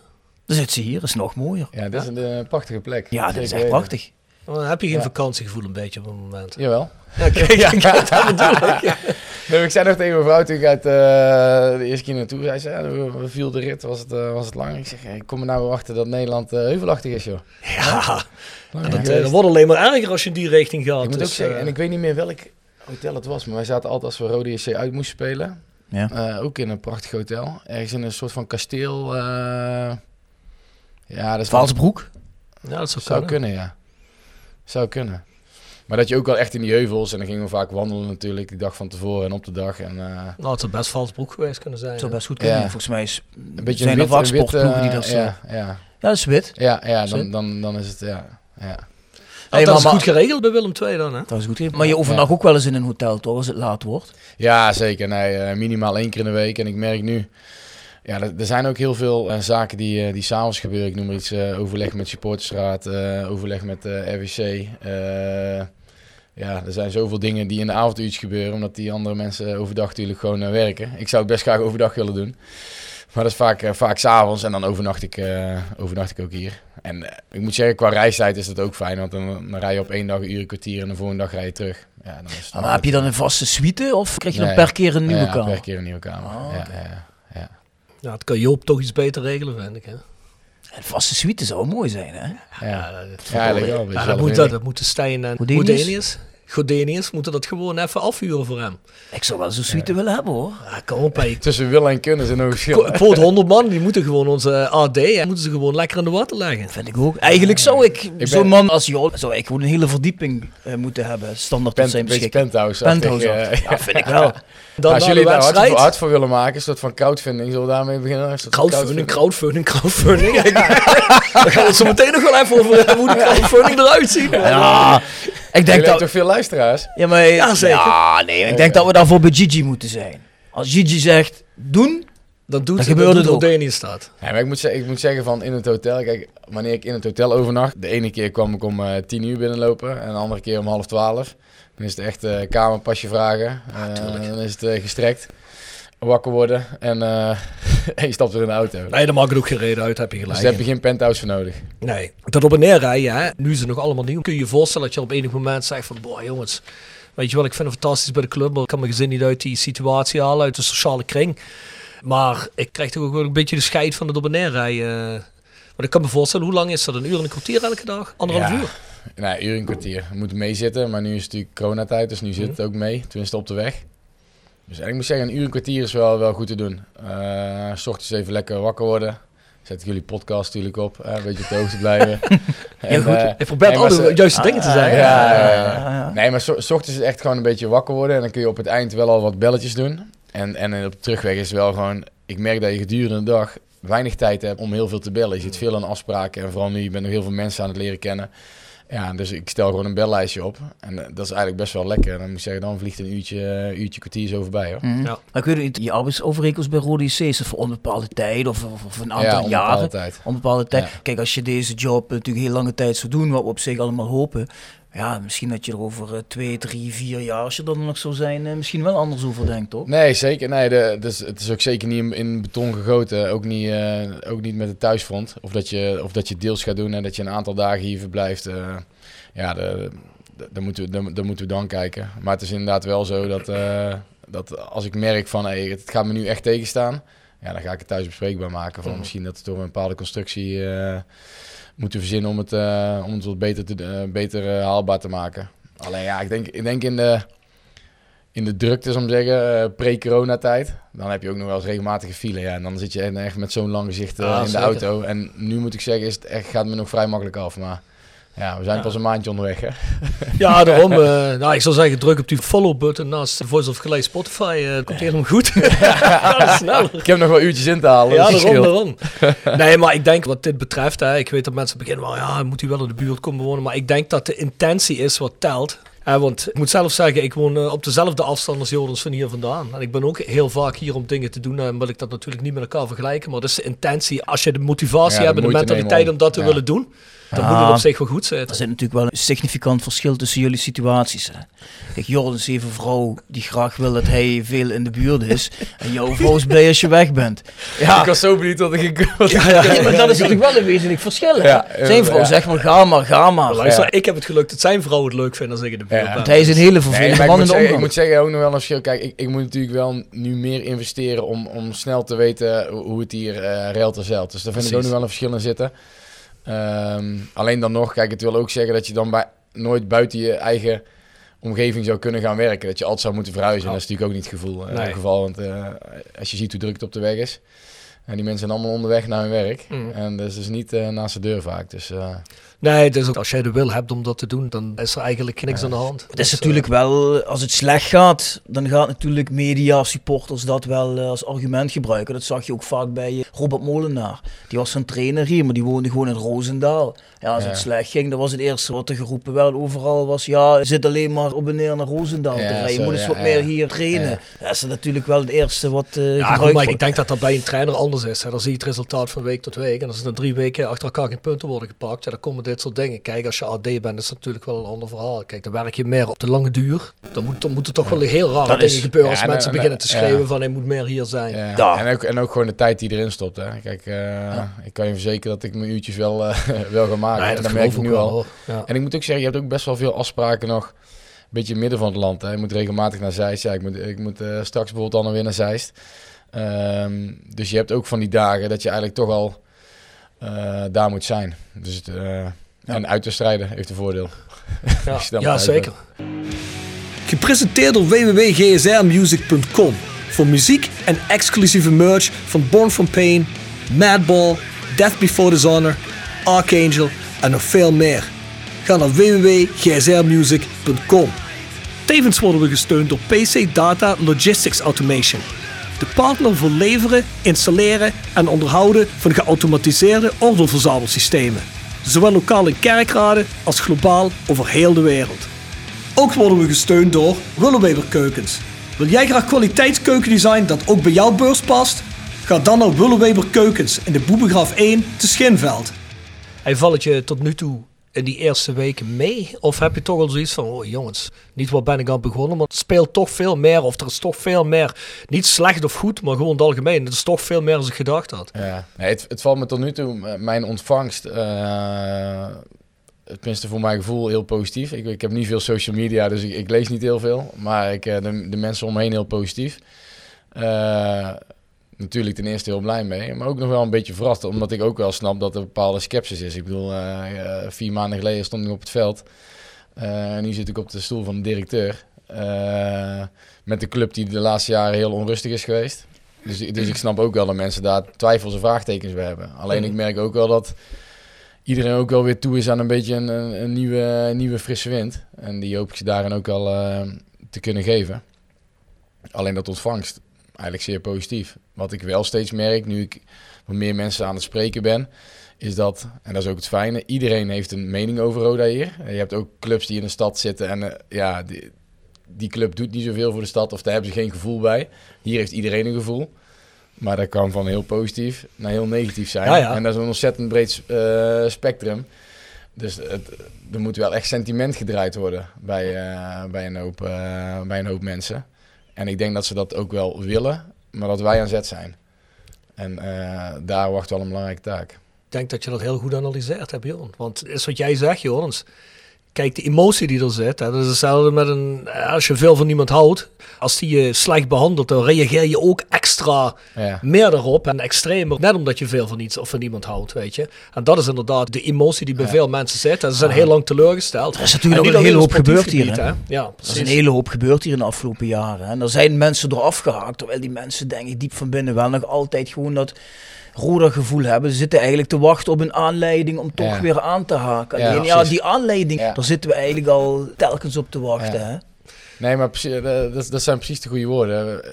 Dan zit ze hier, dat is nog mooier. Ja, dit is een eh, prachtige plek. Ja, dat is echt weten. prachtig. Dan heb je geen Ja. vakantiegevoel een beetje op het moment. Jawel. Ja, kijk, ja, kijk, dat bedoel ik. Nee, ik zei nog tegen mijn vrouw toen ik uit, eh, de eerste keer naartoe zei, ze, ja, we, we viel de rit, was het, eh, was het lang. Ik zeg, ik kom er nou weer achter dat Nederland eh, heuvelachtig is, joh. Ja, Lang dat, niet eh, geweest. dat wordt alleen maar erger als je in die richting gaat. ik moet dus, ook zeggen, eh, en ik weet niet meer welk hotel het was, maar wij zaten altijd als we Rode JC uit moesten spelen. Ja. Eh, ook in een prachtig hotel. Ergens in een soort van kasteel. eh, ja, dat is wel- Valsbroek. ja, dat zou, Zou kunnen. kunnen, ja. Zou kunnen. Maar dat je ook wel echt in die heuvels, en dan gingen we vaak wandelen natuurlijk, die dag van tevoren en op de dag. En, eh, Nou, het zou best Valsbroek geweest kunnen zijn. Dat zou best goed kunnen. Ja. Volgens mij is, een beetje zijn een er wit, vaak sportploegen die dat zo... ja, ja, Ja, dat is wit. ja, ja dan, dan, dan is het, ja. ja. Hey, dat is maar- goed geregeld bij Willem II dan, hè? Dat is goed. Maar je overnacht ook wel eens in een hotel, toch? Als het laat wordt. Ja, zeker. Nee, eh, minimaal één keer in de week. En ik merk nu, ja, er, zijn ook heel veel eh, zaken die, eh, die s'avonds gebeuren. Ik noem maar iets, eh, overleg met supportersraad, eh, overleg met eh RWC. eh, ja, er zijn zoveel dingen die in de avonduurtjes gebeuren, omdat die andere mensen overdag natuurlijk gewoon werken. Ik zou het best graag overdag willen doen. Maar dat is vaak, vaak s'avonds en dan overnacht ik, eh, overnacht ik ook hier. En eh, ik moet zeggen, qua reistijd is dat ook fijn, want dan, dan rij je op één dag een uur, een kwartier en de volgende dag rij je terug. Ja, dan is het Maar heb je dan een vaste suite of krijg je dan per keer een nieuwe ja, kamer? per keer een nieuwe kamer. Oh, ja, ja, ja. Ja, dat kan Joop toch iets beter regelen, vind ik. Hè? Een vaste suite zou mooi zijn, hè? Ja, dat, ja, lijkt wel ja, dat, moet, dat, dat moeten Stijn en? Godenius, moeten dat gewoon even afhuren voor hem. Ik zou wel zo'n suite willen hebben, hoor. Ja, kom op, hey. Tussen willen en kunnen zijn nog verschil. Ko- Quote 100 man, die moeten gewoon onze AD, hè, moeten ze gewoon lekker in de water leggen. Vind ik ook. Eigenlijk zou ik, ben- zo'n man als jou, zou ik gewoon een hele verdieping eh, moeten hebben. Standaard tot Pen, zijn beschikking. penthouse. Penthouse. uh, ja, vind ik wel. Dan als jullie daar hard voor, hard voor willen maken, een soort van crowdfunding, zullen we daarmee beginnen? Crowdfunding, crowdfunding, crowdfunding. Daar gaan we het zo meteen nog wel even over hebben hoe de crowdfunding eruit ziet. Ja, ik denk dat... toch veel luisteraars? Ja, maar, Ja, zeker. Ja, nee, ik denk dat we daarvoor bij Gigi moeten zijn. Als Gigi zegt, doen, Dan doet Dan ze gebeurt dat het ook. Godenius staat. Ja, maar ik moet, zeggen, ik moet zeggen van in het hotel, kijk, wanneer ik in het hotel overnacht, de ene keer kwam ik om eh, tien uur binnenlopen en de andere keer om half twaalf. Dan is het echt eh kamerpasje vragen, Eh, dan is het gestrekt, wakker worden en, eh, en je stapt weer in de auto. Nee, daar maakt het ook geen reden uit, heb je Dus gelijk. daar heb je geen penthouse voor nodig. Nee. Dat op en neer rijden, hè, nu is het nog allemaal nieuw. Kun je je voorstellen dat je op enig moment zegt van, boah jongens, weet je wat, ik vind het fantastisch bij de club, maar ik kan mijn gezin niet uit die situatie halen, uit de sociale kring. Maar ik krijg toch ook wel een beetje de scheid van het op en neer rijden. Maar ik kan me voorstellen, hoe lang is dat? Een uur en een kwartier elke dag? Anderhalf Ja. uur? Een uur en een kwartier. We moeten meezitten, maar nu is het natuurlijk coronatijd, dus nu zit het ook mee. Tenminste op de weg. Dus eigenlijk moet ik zeggen, een uur en een kwartier is wel, wel goed te doen. S ochtends even lekker wakker worden. Zet ik jullie podcast natuurlijk op, eh, een beetje op de hoogte blijven. En, goed. eh, Ik probeer nee, al de juiste dingen te Ja, zeggen. ja, ja, ja. Nee, maar s ochtends is het echt gewoon een beetje wakker worden. En dan kun je op het eind wel al wat belletjes doen. En, en op de terugweg is wel gewoon... Ik merk dat je gedurende de dag weinig tijd hebt om heel veel te bellen. Je zit veel aan afspraken. En vooral nu, je bent nog heel veel mensen aan het leren kennen. Ja, dus ik stel gewoon een bellijstje op. En eh, dat is eigenlijk best wel lekker. Dan moet ik zeggen, dan vliegt een uurtje, eh, uurtje kwartier zo voorbij hoor. Mhm. Ja. Maar ik weet niet, je arbeidsovereenkomst bij Rode JC is voor onbepaalde tijd of, of, of een aantal ja, onbepaalde jaren? tijd. Onbepaalde tijd. Ja. Kijk, als je deze job natuurlijk heel lange tijd zou doen, wat we op zich allemaal hopen. Ja, misschien dat je er over eh, twee, drie, vier jaar, als je dan nog zou zijn, eh, misschien wel anders over denkt, toch? Nee, zeker. Nee, de, dus het is ook zeker niet in, beton gegoten. Ook niet, eh, ook niet met het thuisfront. Of dat, je, of dat je deels gaat doen en dat je een aantal dagen hier verblijft. eh, ja, daar moeten, we- daar, moeten we dan kijken. Maar het is inderdaad wel zo dat, dat als ik merk van hey, het gaat me nu echt tegenstaan. Ja, dan ga ik het thuis bespreekbaar maken. Van Mhm. misschien dat we door een bepaalde constructie moeten verzinnen om het, eh, om het wat beter, te, eh, beter eh, haalbaar te maken. Alleen ja, ik denk, ik denk in de in de drukte, ik maar zeggen, pre-coronatijd. Dan heb je ook nog wel eens regelmatige file. Ja, en dan zit je echt met zo'n lang gezicht Ah, in de zeker. auto. En nu moet ik zeggen, is het echt, gaat het me nog vrij makkelijk af. Maar ja, we zijn Ja. pas een maandje onderweg. Hè? Ja, daarom. eh, nou, ik zou zeggen, druk op die follow-button naast de Voice of Gelijk Spotify. eh komt helemaal goed. ja, sneller. Ik heb nog wel uurtjes in te halen. Ja, dat is daarom, daarom. Nee, maar ik denk wat dit betreft, hè, ik weet dat mensen beginnen, wel, ja, moet hij wel in de buurt komen wonen. Maar ik denk dat de intentie is wat telt. Hè, want ik moet zelf zeggen, ik woon eh, op dezelfde afstand als Jordans van hier vandaan. En ik ben ook heel vaak hier om dingen te doen. En wil ik dat natuurlijk niet met elkaar vergelijken. Maar dat is de intentie. Als je de motivatie Ja, hebt en de mentaliteit om dat te willen doen. Dan Ja. moet het op zich wel goed Er zitten. zit natuurlijk wel een significant verschil tussen jullie situaties. Hè? Kijk, Jordan is even een vrouw die graag wil dat hij veel in de buurt is. En jouw vrouw is blij als je weg bent. Ja, Ik was zo benieuwd wat ik... Wat ik ja, maar dat is natuurlijk wel een wezenlijk verschil. Hè? Ja, Zijn vrouw ja. zegt maar ga maar, ga maar. Luister, ik heb het geluk dat zijn vrouw het leuk vindt als ik in de buurt Ja. ben. Want hij is een hele vervelende man in moet, de zeggen, ik moet zeggen, ook nog wel een verschil. Kijk, ik, ik moet natuurlijk wel nu meer investeren om, om snel te weten hoe het hier eh reilt en zeilt. Dus daar vind ik ook Precies. nog wel een verschil in zitten. Ehm, alleen dan nog, kijk, het wil ook zeggen dat je dan bij, nooit buiten je eigen omgeving zou kunnen gaan werken. Dat je altijd zou moeten verhuizen. En dat is natuurlijk ook niet het gevoel, eh, Nee. het geval. Want eh, als je ziet hoe druk het op de weg is. En die mensen zijn allemaal onderweg naar hun werk. Mm. En dat is dus niet eh, naast de deur vaak. Dus eh, Nee, ook, als jij de wil hebt om dat te doen, dan is er eigenlijk niks aan de hand. Het is Dus, natuurlijk wel, als het slecht gaat, dan gaat natuurlijk media, supporters dat wel eh, als argument gebruiken. Dat zag je ook vaak bij eh, Robert Molenaar. Die was een trainer hier, maar die woonde gewoon in Roosendaal. Ja, als Ja. het slecht ging, dan was het eerste wat er geroepen werd overal was, ja, je zit alleen maar op en neer naar Roosendaal Ja, te rijden. Je zo, moet eens ja, wat ja. meer hier trainen. Ja. Dat is natuurlijk wel het eerste wat eh Ja, goed, maar ik denk dat dat bij een trainer anders is. Hè. Dan zie je het resultaat van week tot week. En als er dan drie weken achter elkaar geen punten worden gepakt, ja, dan komen dit soort dingen. Kijk, als je AD bent, is dat natuurlijk wel een ander verhaal. Kijk, dan werk je meer op de lange duur. Dan, moet, dan moeten toch wel heel rare Dat dingen is- gebeuren ja, als en- mensen en- beginnen te ja. schreeuwen van hij moet meer hier zijn. Ja. Ja. En, ook, en ook gewoon de tijd die erin stopt. Hè. Kijk, eh, ik kan je verzekeren dat ik mijn uurtjes wel, eh, wel ga maken. Nee, en dat dat merk ik nu wel. al. hoor. Ja. En ik moet ook zeggen, je hebt ook best wel veel afspraken nog. Een beetje in het midden van het land. Hè. Je moet regelmatig naar Zeist. Ja, ik moet, ik moet eh, straks bijvoorbeeld dan weer naar Zeist. Ehm, dus je hebt ook van die dagen dat je eigenlijk toch al eh, daar moet zijn. Dus het, eh, En uit te strijden heeft een voordeel. Ja, ja zeker. Gepresenteerd door www.gsrmusic.com voor muziek en exclusieve merch van Born From Pain, Madball, Death Before Dishonor, Archangel en nog veel meer. Ga naar www.gsrmusic.com. Tevens worden we gesteund door PC Data Logistics Automation. De partner voor leveren, installeren en onderhouden van geautomatiseerde ordeelverzamelsystemen. Zowel lokaal in kerkraden als globaal over heel de wereld. Ook worden we gesteund door Willeweber Keukens. Wil jij graag kwaliteitskeukendesign dat ook bij jouw beurs past? Ga dan naar Willeweber Keukens in de Boebegraaf 1 te Schinveld. Hij valt je tot nu toe in die eerste weken mee? Of heb je toch al zoiets van, oh jongens, niet waar ben ik aan begonnen, maar het speelt toch veel meer, of er is toch veel meer, niet slecht of goed, maar gewoon het algemeen, het is toch veel meer als ik gedacht had. Ja, nee, het, het valt me tot nu toe, mijn ontvangst, eh, tenminste voor mijn gevoel, heel positief. Ik, ik heb niet veel social media, dus ik, ik lees niet heel veel. Maar ik, eh, de, de mensen om me heel positief. Eh, natuurlijk ten eerste heel blij mee, maar ook nog wel een beetje verrast. Omdat ik ook wel snap dat er bepaalde sceptisch is. Ik bedoel, eh, eh, vier maanden geleden stond ik op het veld. Eh, en nu zit ik op de stoel van de directeur. Met een club die de laatste jaren heel onrustig is geweest. Dus, dus ik snap ook wel dat mensen daar twijfels en vraagtekens bij hebben. Alleen ik merk ook wel dat iedereen ook wel weer toe is aan een beetje een, een, nieuwe, nieuwe frisse wind. En die hoop ik ze daarin ook eh, te kunnen geven. Alleen dat ontvangst, eigenlijk zeer positief. Wat ik wel steeds merk, nu ik wat meer mensen aan het spreken ben, is dat, en dat is ook het fijne, iedereen heeft een mening over Roda hier. Je hebt ook clubs die in de stad zitten en eh, ja, die, die club doet niet zoveel voor de stad of daar hebben ze geen gevoel bij. Hier heeft iedereen een gevoel. Maar dat kan van heel positief naar heel negatief zijn. Ja, ja. En dat is een ontzettend breed eh, spectrum. Dus het, er moet wel echt sentiment gedraaid worden bij, eh, bij, een hoop, bij een hoop mensen. En ik denk dat ze dat ook wel willen, maar dat wij aan zet zijn. En eh, daar wacht wel een belangrijke taak. Ik denk dat je dat heel goed analyseert hebt, Johan. Want is wat jij zegt, Johan. Kijk, de emotie die er zit, hè, dat is hetzelfde met een... Als je veel van iemand houdt, als die je slecht behandelt, dan reageer je ook extra Ja. meer daarop en extremer. Net omdat je veel van iets of van iemand houdt, weet je. En dat is inderdaad de emotie die bij veel mensen zit. En ze zijn heel lang teleurgesteld. Er is natuurlijk ook een hele hoop gebeurd hier, gebied, hè? Ja, Er is een hele hoop gebeurd hier in de afgelopen jaren. En er zijn mensen door afgehaakt, terwijl die mensen denk ik diep van binnen wel nog altijd gewoon dat Roda gevoel hebben. Ze zitten eigenlijk te wachten op een aanleiding om toch Ja. weer aan te haken. Ja, Alleen, ja, precies. die aanleiding, Ja. daar zitten we eigenlijk al telkens op te wachten. Hè? Nee, maar precies, eh, dat, dat zijn precies de goede woorden. Eh,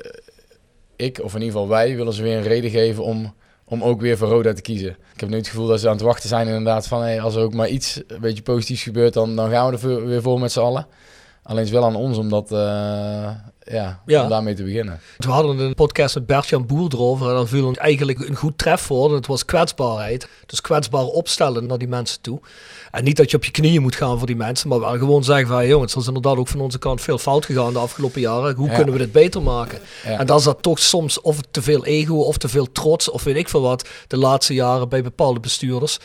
Ik, of in ieder geval wij, willen ze weer een reden geven om, om ook weer voor Roda te kiezen. Ik heb nu het gevoel dat ze aan het wachten zijn inderdaad van... Hey, als er ook maar iets een beetje positiefs gebeurt, dan, dan gaan we er weer voor met z'n allen. Alleen is wel aan ons om dat, eh, ja, Ja. om daarmee te beginnen. We hadden een podcast met Bert-Jan Boer erover en dan viel eigenlijk een goed trefwoord. en Het was kwetsbaarheid. Dus kwetsbaar opstellen naar die mensen toe. En niet dat je op je knieën moet gaan voor die mensen, maar wel gewoon zeggen van, hey, jongens, er is inderdaad ook van onze kant veel fout gegaan de afgelopen jaren. Hoe Ja. kunnen we dit beter maken? Ja. En dan is dat toch soms of te veel ego of te veel trots of weet ik veel wat de laatste jaren bij bepaalde bestuurders.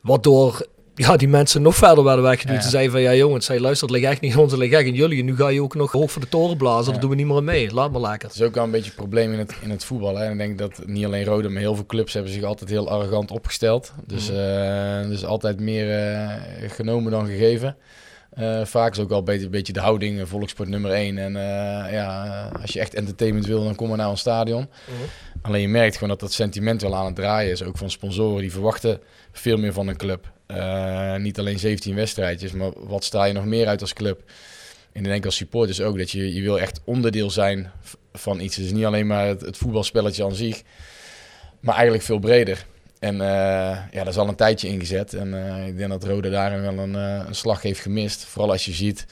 Waardoor ja, die mensen nog verder werden weggeduwd. Ja. Ze zeiden van, ja jongens, zij luistert, lig echt niet in onze, lig echt in jullie. En nu ga je ook nog hoog voor de toren blazen, Ja. daar doen we niet meer mee. Laat maar lekker. Het is ook wel een beetje een probleem in het, in het voetbal. Hè. En ik denk dat niet alleen Rode, maar heel veel clubs hebben zich altijd heel arrogant opgesteld. Dus, eh, dus altijd meer eh, genomen dan gegeven. Eh, vaak is ook wel een beetje, een beetje de houding, volkssport nummer 1. En eh, ja, als je echt entertainment wil, dan kom maar naar een stadion. Alleen je merkt gewoon dat dat sentiment wel aan het draaien is. Ook van sponsoren, die verwachten veel meer van een club. Eh, niet alleen 17 wedstrijdjes, maar wat straal je nog meer uit als club? En ik denk als supporters ook, dat je, je wil echt onderdeel zijn van iets. Dus niet alleen maar het, het voetbalspelletje aan zich, maar eigenlijk veel breder. En eh, ja, daar is al een tijdje ingezet. En eh, ik denk dat Rode daarin wel een, een slag heeft gemist. Vooral als je ziet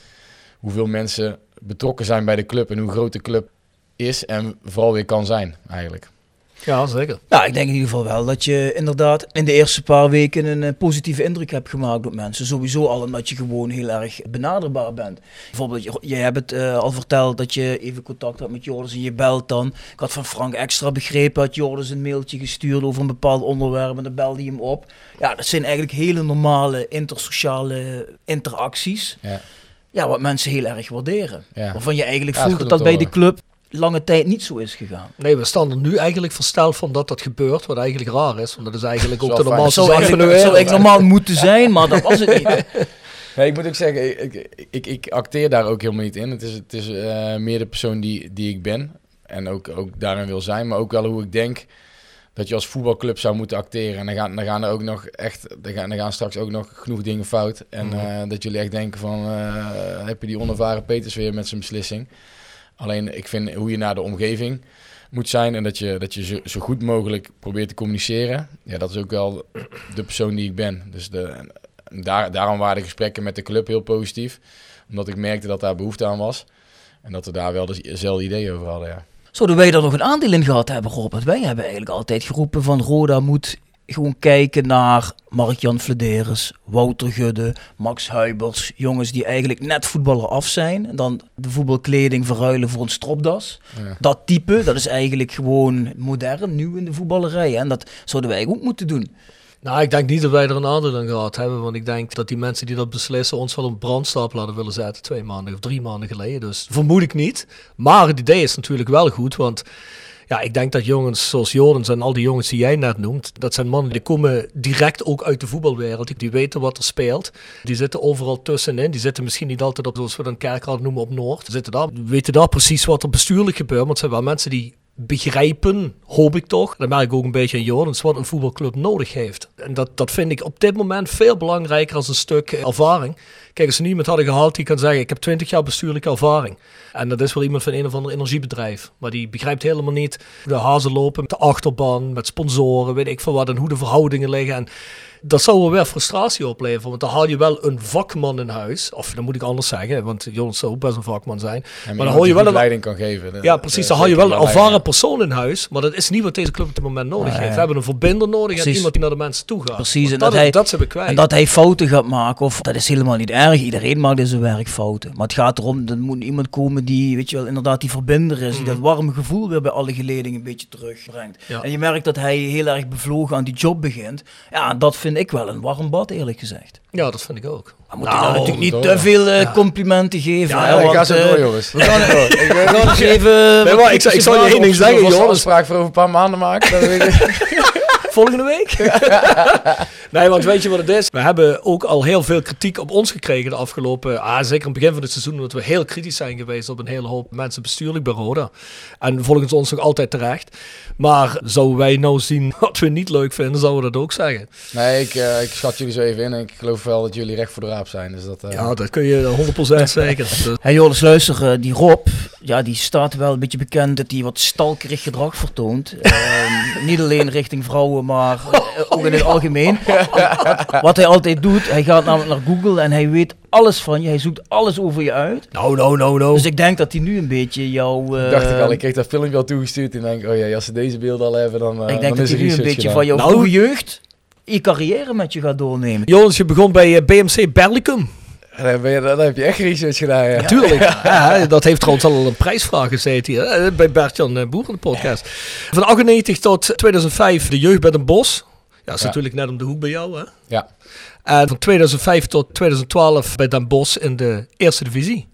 hoeveel mensen betrokken zijn bij de club en hoe groot de club is en vooral weer kan zijn eigenlijk. Ja, zeker. Nou, ik denk in ieder geval wel dat je inderdaad in de eerste paar weken een eh, positieve indruk hebt gemaakt op mensen. Sowieso al omdat je gewoon heel erg benaderbaar bent. Bijvoorbeeld, je, je hebt het eh, al verteld dat je even contact had met Joris en je belt dan. Ik had van Frank extra begrepen, had Joris een mailtje gestuurd over een bepaald onderwerp en dan belde hij hem op. Ja, dat zijn eigenlijk hele normale intersociale interacties. Ja. Ja, wat mensen heel erg waarderen. Ja. Waarvan je eigenlijk voelt dat dat bij de club lange tijd niet zo is gegaan. Nee, we staan er nu eigenlijk versteld van dat dat gebeurt, wat eigenlijk raar is. Want dat is eigenlijk ook Zo de normaalste zou zaak van de eigenlijk, zou wereld. eigenlijk normaal moeten zijn, maar dat was het niet. Nee, ik moet ook zeggen, ik, ik, ik, ik acteer daar ook helemaal niet in. Het is, het is eh, meer de persoon die, die ik ben. En ook, ook daarin wil zijn. Maar ook wel hoe ik denk dat je als voetbalclub zou moeten acteren. En dan gaan, dan gaan er ook nog echt, dan gaan, dan gaan straks ook nog genoeg dingen fout. En eh, dat jullie echt denken van, eh, heb je die onervaren Peters weer met zijn beslissing. Alleen ik vind hoe je naar de omgeving moet zijn en dat je, dat je zo, goed mogelijk probeert te communiceren. Ja, dat is ook wel de persoon die ik ben. Dus de, daarom waren de gesprekken met de club heel positief. Omdat ik merkte dat daar behoefte aan was. En dat we daar wel dezelfde ideeën over hadden, ja. Zouden wij daar nog een aandeel in gehad hebben, Rob? Want wij hebben eigenlijk altijd geroepen van Roda moet gewoon kijken naar Mark-Jan Flederis, Wouter Gudde, Max Huibers. Jongens die eigenlijk net voetballer af zijn. En dan de voetbalkleding verruilen voor een stropdas. Ja. Dat type, dat is eigenlijk gewoon modern, nieuw in de voetballerij. En dat zouden wij ook moeten doen. Nou, ik denk niet dat wij er een aandeel in gehad hebben. Want ik denk dat die mensen die dat beslissen ons wel een brandstapel hadden willen zetten. Twee maanden of drie maanden geleden. Dus vermoed ik niet. Maar het idee is natuurlijk wel goed. Want ja, ik denk dat jongens zoals Jordens en al die jongens die jij net noemt. Dat zijn mannen die komen direct ook uit de voetbalwereld. Die, weten wat er speelt. Die zitten overal tussenin. Die zitten misschien niet altijd op, zoals we dan kerkraad noemen, op Noord. Zitten daar, weten daar precies wat er bestuurlijk gebeurt. Maar het zijn wel mensen die begrijpen, hoop ik toch. Dat merk ik ook een beetje Jordens, wat een voetbalclub nodig heeft. En dat, dat vind ik op dit moment veel belangrijker als een stuk eh, ervaring. Kijk, als ze iemand hadden gehaald die kan zeggen, ik heb 20 jaar bestuurlijke ervaring. En dat is wel iemand van een of ander energiebedrijf. Maar die begrijpt helemaal niet de hazen lopen met de achterban, met sponsoren, weet ik veel wat. En hoe de verhoudingen liggen. En dat zou wel weer frustratie opleveren. Want dan haal je wel een vakman in huis. Of dan moet ik anders zeggen, want Jonas zou ook best een vakman zijn. En maar dan hoor je wel een leiding kan geven. ja, precies. Dan haal je wel een ervaren persoon in huis. Maar dat is niet wat deze club op dit moment nodig heeft. We hebben een verbinder nodig en iemand die naar de mensen toe gaat. Precies, en dat, dat hij- dat ze kwijt. En dat hij fouten gaat maken, of dat is helemaal niet erg. Iedereen maakt in zijn werk fouten. Maar het gaat erom, er moet iemand komen die, weet je wel, inderdaad die verbinder is. Die dat warme gevoel weer bij alle geledingen een beetje terugbrengt. Ja. En je merkt dat hij heel erg bevlogen aan die job begint. Ja, dat vind ik wel een warm bad, eerlijk gezegd. Ja, dat vind ik ook. Maar moet Nou, je nou natuurlijk niet door. te veel eh, complimenten geven. Ja, ik want, ga zo eh, door, jongens. We gaan, Ik. Ik we gaan eens even... Nee, maar ik, zal- ik zal je één ding zeggen, Als we een Jonas. afspraak voor over een paar maanden maken, ik... Volgende week? nee, want weet je wat het is? We hebben ook al heel veel kritiek op ons gekregen de afgelopen... Ah, zeker aan het begin van het seizoen, omdat we heel kritisch zijn geweest op een hele hoop mensen bestuurlijk bij Roda. En volgens ons nog altijd terecht. Maar zouden wij nou zien wat we niet leuk vinden, zouden we dat ook zeggen. Nee, ik, eh, ik schat jullie zo even in en ik geloof wel dat jullie recht voor de raap zijn. Dus dat, eh, Ja, dat kun je 100% zeker. Dus- Hey Joris, luister, die Rob, Ja, die staat wel een beetje bekend dat hij wat stalkerig gedrag vertoont. Ehm, niet alleen richting vrouwen, maar eh, ook in het algemeen. Wat, hij altijd doet, hij gaat namelijk naar Google en hij weet alles van je. Hij zoekt alles over je uit. Nou, nou, nou, nou. Dus ik denk dat hij nu een beetje jouw... eh, dacht ik al, ik kreeg dat filmpje al toegestuurd en denk, oh ja, als ze deze beelden al hebben, dan, eh, ik denk dan dat hij nu een beetje gedaan. van jouw Nou- jeugd je carrière met je gaat doornemen. Jonas, je begon bij eh, BMC Berlicum. Dan, ben je, dan heb je echt research gedaan, ja. Natuurlijk. Ja, dat heeft trouwens al een prijsvraag gezeten hier. Bij Bert-Jan eh, Boer in de podcast. Van 98 tot 2005 de jeugd bij Den Bosch. Ja, dat is Ja. natuurlijk net om de hoek bij jou, hè? Ja. En van 2005 tot 2012 bij Den Bosch in de eerste divisie.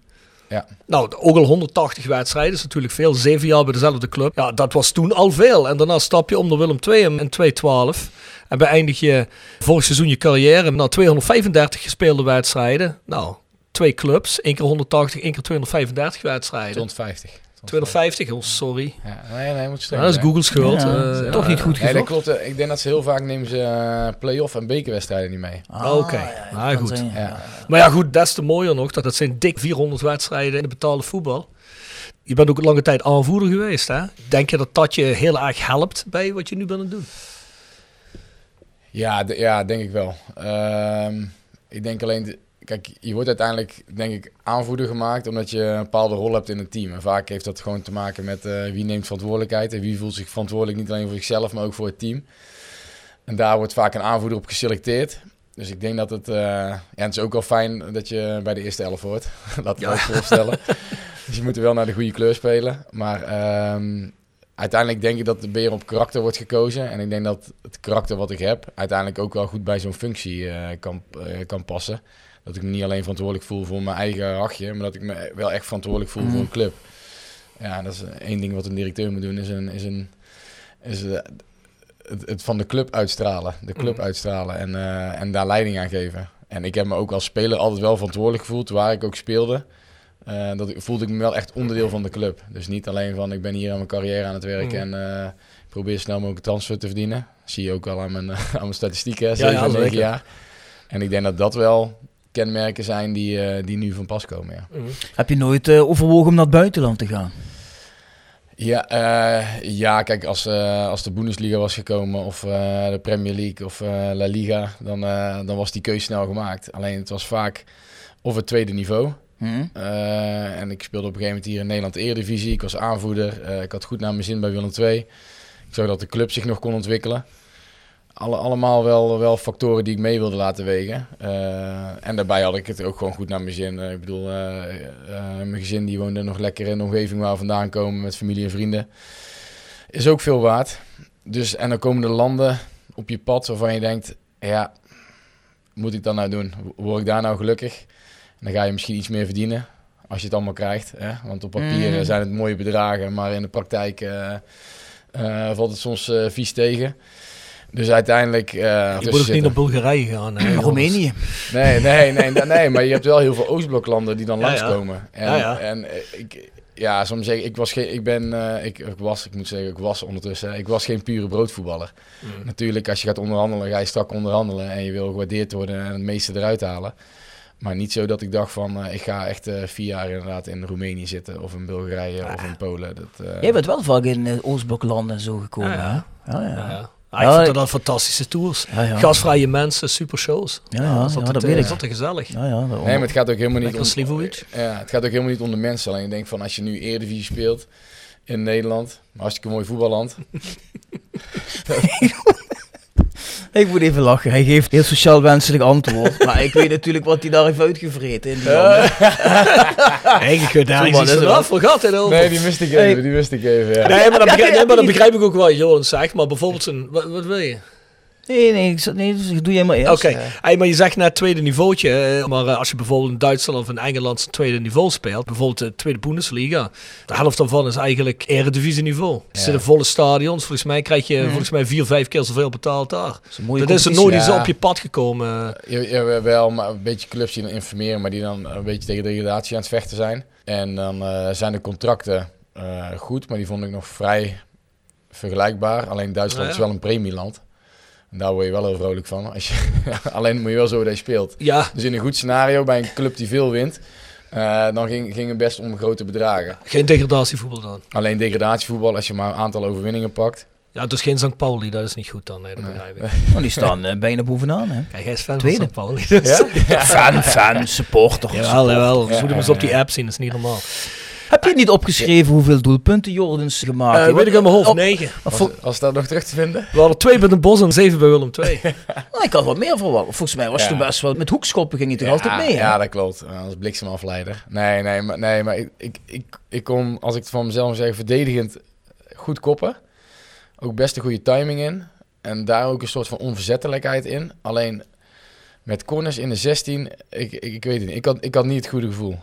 Ja. Nou, ook al 180 wedstrijden, is natuurlijk veel. Zeven jaar bij dezelfde club. Ja, dat was toen al veel. En daarna stap je om naar Willem II in in 2012. En beëindig je vorig seizoen je carrière met 235 gespeelde wedstrijden. Nou, twee clubs. één keer 180, één keer 235 wedstrijden. 250. 250, oh sorry. Ja, nee, nee, moet Ja, streng dat is zijn. Google schuld. Ja, Eh, toch ja. niet goed Nee, dat klopt. eh, Ik denk dat ze heel vaak nemen ze eh, play-off en bekerwedstrijden niet mee. Ah, Oké. ja, dat Ah, goed. zijn. Maar ja, goed, des te mooier nog dat het zijn dik 400 wedstrijden in de betaalde voetbal. Je bent ook lange tijd aanvoerder geweest, hè? Denk je dat dat je heel erg helpt bij wat je nu bent aan het doen? Ja, ja, denk ik wel. Ehm, ik denk alleen, kijk, je wordt uiteindelijk, denk ik, aanvoerder gemaakt omdat je een bepaalde rol hebt in het team. En vaak heeft dat gewoon te maken met eh, wie neemt verantwoordelijkheid en wie voelt zich verantwoordelijk niet alleen voor zichzelf, maar ook voor het team. En daar wordt vaak een aanvoerder op geselecteerd. Dus ik denk dat het, eh, ja, het is ook wel fijn dat je bij de eerste elf hoort. Laten we Ja. voorstellen. dus je moet er wel naar de goede kleur spelen. Maar ehm, uiteindelijk denk ik dat de beer op karakter wordt gekozen. En ik denk dat het karakter wat ik heb uiteindelijk ook wel goed bij zo'n functie eh, kan, kan passen. Dat ik me niet alleen verantwoordelijk voel voor mijn eigen hachje, maar dat ik me wel echt verantwoordelijk voel voor een club. Ja, dat is één ding wat een directeur moet doen, is, een, is, een, is eh, het, het van de club uitstralen. De club Mhm. uitstralen en, eh, en daar leiding aan geven. En ik heb me ook als speler altijd wel verantwoordelijk gevoeld, waar ik ook speelde. Eh, dat ik, voelde ik me wel echt onderdeel van de club. Dus niet alleen van ik ben hier aan mijn carrière aan het werken Mhm. en ik probeer snel mogelijk transfer te verdienen. zie je ook al aan mijn, aan mijn statistieken, hè, Ja, jaar. En ik denk dat dat wel kenmerken zijn die, eh, die nu van pas komen. Ja, Heb je nooit eh, overwogen om naar het buitenland te gaan? ja, eh, ja kijk, als, eh, als de Bundesliga was gekomen of eh, de Premier League of eh, La Liga, dan, eh, dan was die keuze snel gemaakt. Alleen het was vaak of het tweede niveau. Hm? Eh, en ik speelde op een gegeven moment hier in Nederland Eredivisie. Ik was aanvoerder. Eh, ik had goed naar mijn zin bij Willem II. Ik zag dat de club zich nog kon ontwikkelen. Alle, allemaal wel, wel factoren die ik mee wilde laten wegen. Eh, en daarbij had ik het ook gewoon goed naar mijn zin. Eh, ik bedoel, eh, mijn gezin die woonde nog lekker in de omgeving waar we vandaan komen met familie en vrienden. Is ook veel waard. Dus, en dan komen de landen op je pad waarvan je denkt, ja, moet ik dat nou doen? Word ik daar nou gelukkig? En dan ga je misschien iets meer verdienen als je het allemaal krijgt. Hè? Want op papier Mm. zijn het mooie bedragen, maar in de praktijk valt het soms vies tegen. Dus uiteindelijk... eh, Je moet ook niet naar Bulgarije gaan. hè. Roemenië. Nee, nee, nee, nee, nee, maar je hebt wel heel veel Oostbloklanden die dan Ja, ja. langskomen. En, Ja, ja. en eh, ik, ja, soms zeg ik, ik was geen, ik ben, eh, ik, ik was, ik moet zeggen, ik was ondertussen, ik was geen pure broodvoetballer. Mm. Natuurlijk, als je gaat onderhandelen, ga je strak onderhandelen en je wil gewaardeerd worden en het meeste eruit halen. Maar niet zo dat ik dacht van, eh, ik ga echt eh, vier jaar inderdaad in Roemenië zitten of in Bulgarije of in Polen. Dat, eh, Jij bent wel vaak in uh, Oostbloklanden en zo gekomen. Ja, hè? ja. ja. Ja, ja. ja. Ah, Ja, ik vind ik- dat dan fantastische tours. ja, ja. Gastvrije mensen, super shows. Ja, ja, is ja, dat eh, weet ik. is altijd gezellig. Ja, ja. Nee, maar het gaat ook helemaal niet Lekker om... Ja, het gaat ook helemaal niet om de mensen. Alleen ik denk van als je nu Eredivisie speelt in Nederland, hartstikke mooi voetballand. Ik moet even lachen. Hij geeft heel sociaal wenselijk antwoord. maar ik weet natuurlijk wat hij daar heeft uitgevreten in die landen. Eigenlijk kun je daar iets is vanaf. Waar gaat het over? Nee, die miste ik even, die miste ik even, ja. Nee, maar dat begrijp, ja, nee, maar dat ja, begrijp ik ook wel, Johan zegt. Maar bijvoorbeeld een... Wat, wat wil je? Nee, nee, ik, nee dus doe jij maar eerst. Oké, Eh, hey, maar je zegt net tweede niveautje. eh, Maar eh, als je bijvoorbeeld in Duitsland of in Engeland tweede niveau speelt, bijvoorbeeld de tweede Bundesliga, de helft daarvan is eigenlijk eredivisie niveau. Er Ja. zitten volle stadions. Volgens mij krijg je volgens mij vier, vijf keer zoveel betaald daar. dat is een mooie Dat is er nooit eens Ja. op je pad gekomen. Ja, ja, wel, maar een beetje clubs die dan informeren, maar die dan een beetje tegen degradatie aan het vechten zijn. En dan eh, zijn de contracten eh, goed, maar die vond ik nog vrij vergelijkbaar. Alleen Duitsland Ja, ja. is wel een premieland. En daar word je wel heel vrolijk van. Als je, alleen moet je wel zo dat je speelt. Ja, Dus in een goed scenario bij een club die veel wint, Eh, dan ging, ging het best om grote bedragen. Geen degradatievoetbal dan. Alleen degradatievoetbal, als je maar een aantal overwinningen pakt. Ja, dus geen St. Pauli, dat is niet goed dan. Nee, dat begrijp ik. Maar die staan eh, bijna bovenaan, hè? Kijk, hij is fan Tweede. van St. Pauli. Dus. Ja? Fan, fan, supporter. Jawel, jawel. We Ja, moeten eens ja, op die app zien, dat is niet normaal. Heb niet opgeschreven hoeveel doelpunten Jordens gemaakt Eh heeft? weet ik mijn hoofd, Oh, negen. was dat nog terug te vinden? We hadden twee bij de Bos en zeven bij Willem II. nou, ik had wat meer verwacht. Volgens mij was Ja. het toen best wel... Met hoekschoppen ging je toch altijd mee, hè? Ja, dat klopt. Als bliksemafleider. Nee, nee, maar, nee, maar ik, ik, ik, ik kon, als ik het van mezelf zeg, verdedigend goed koppen. Ook best een goede timing in. En daar ook een soort van onverzettelijkheid in. Alleen met corners in de 16, ik, ik, ik weet het niet. Ik had, ik had niet het goede gevoel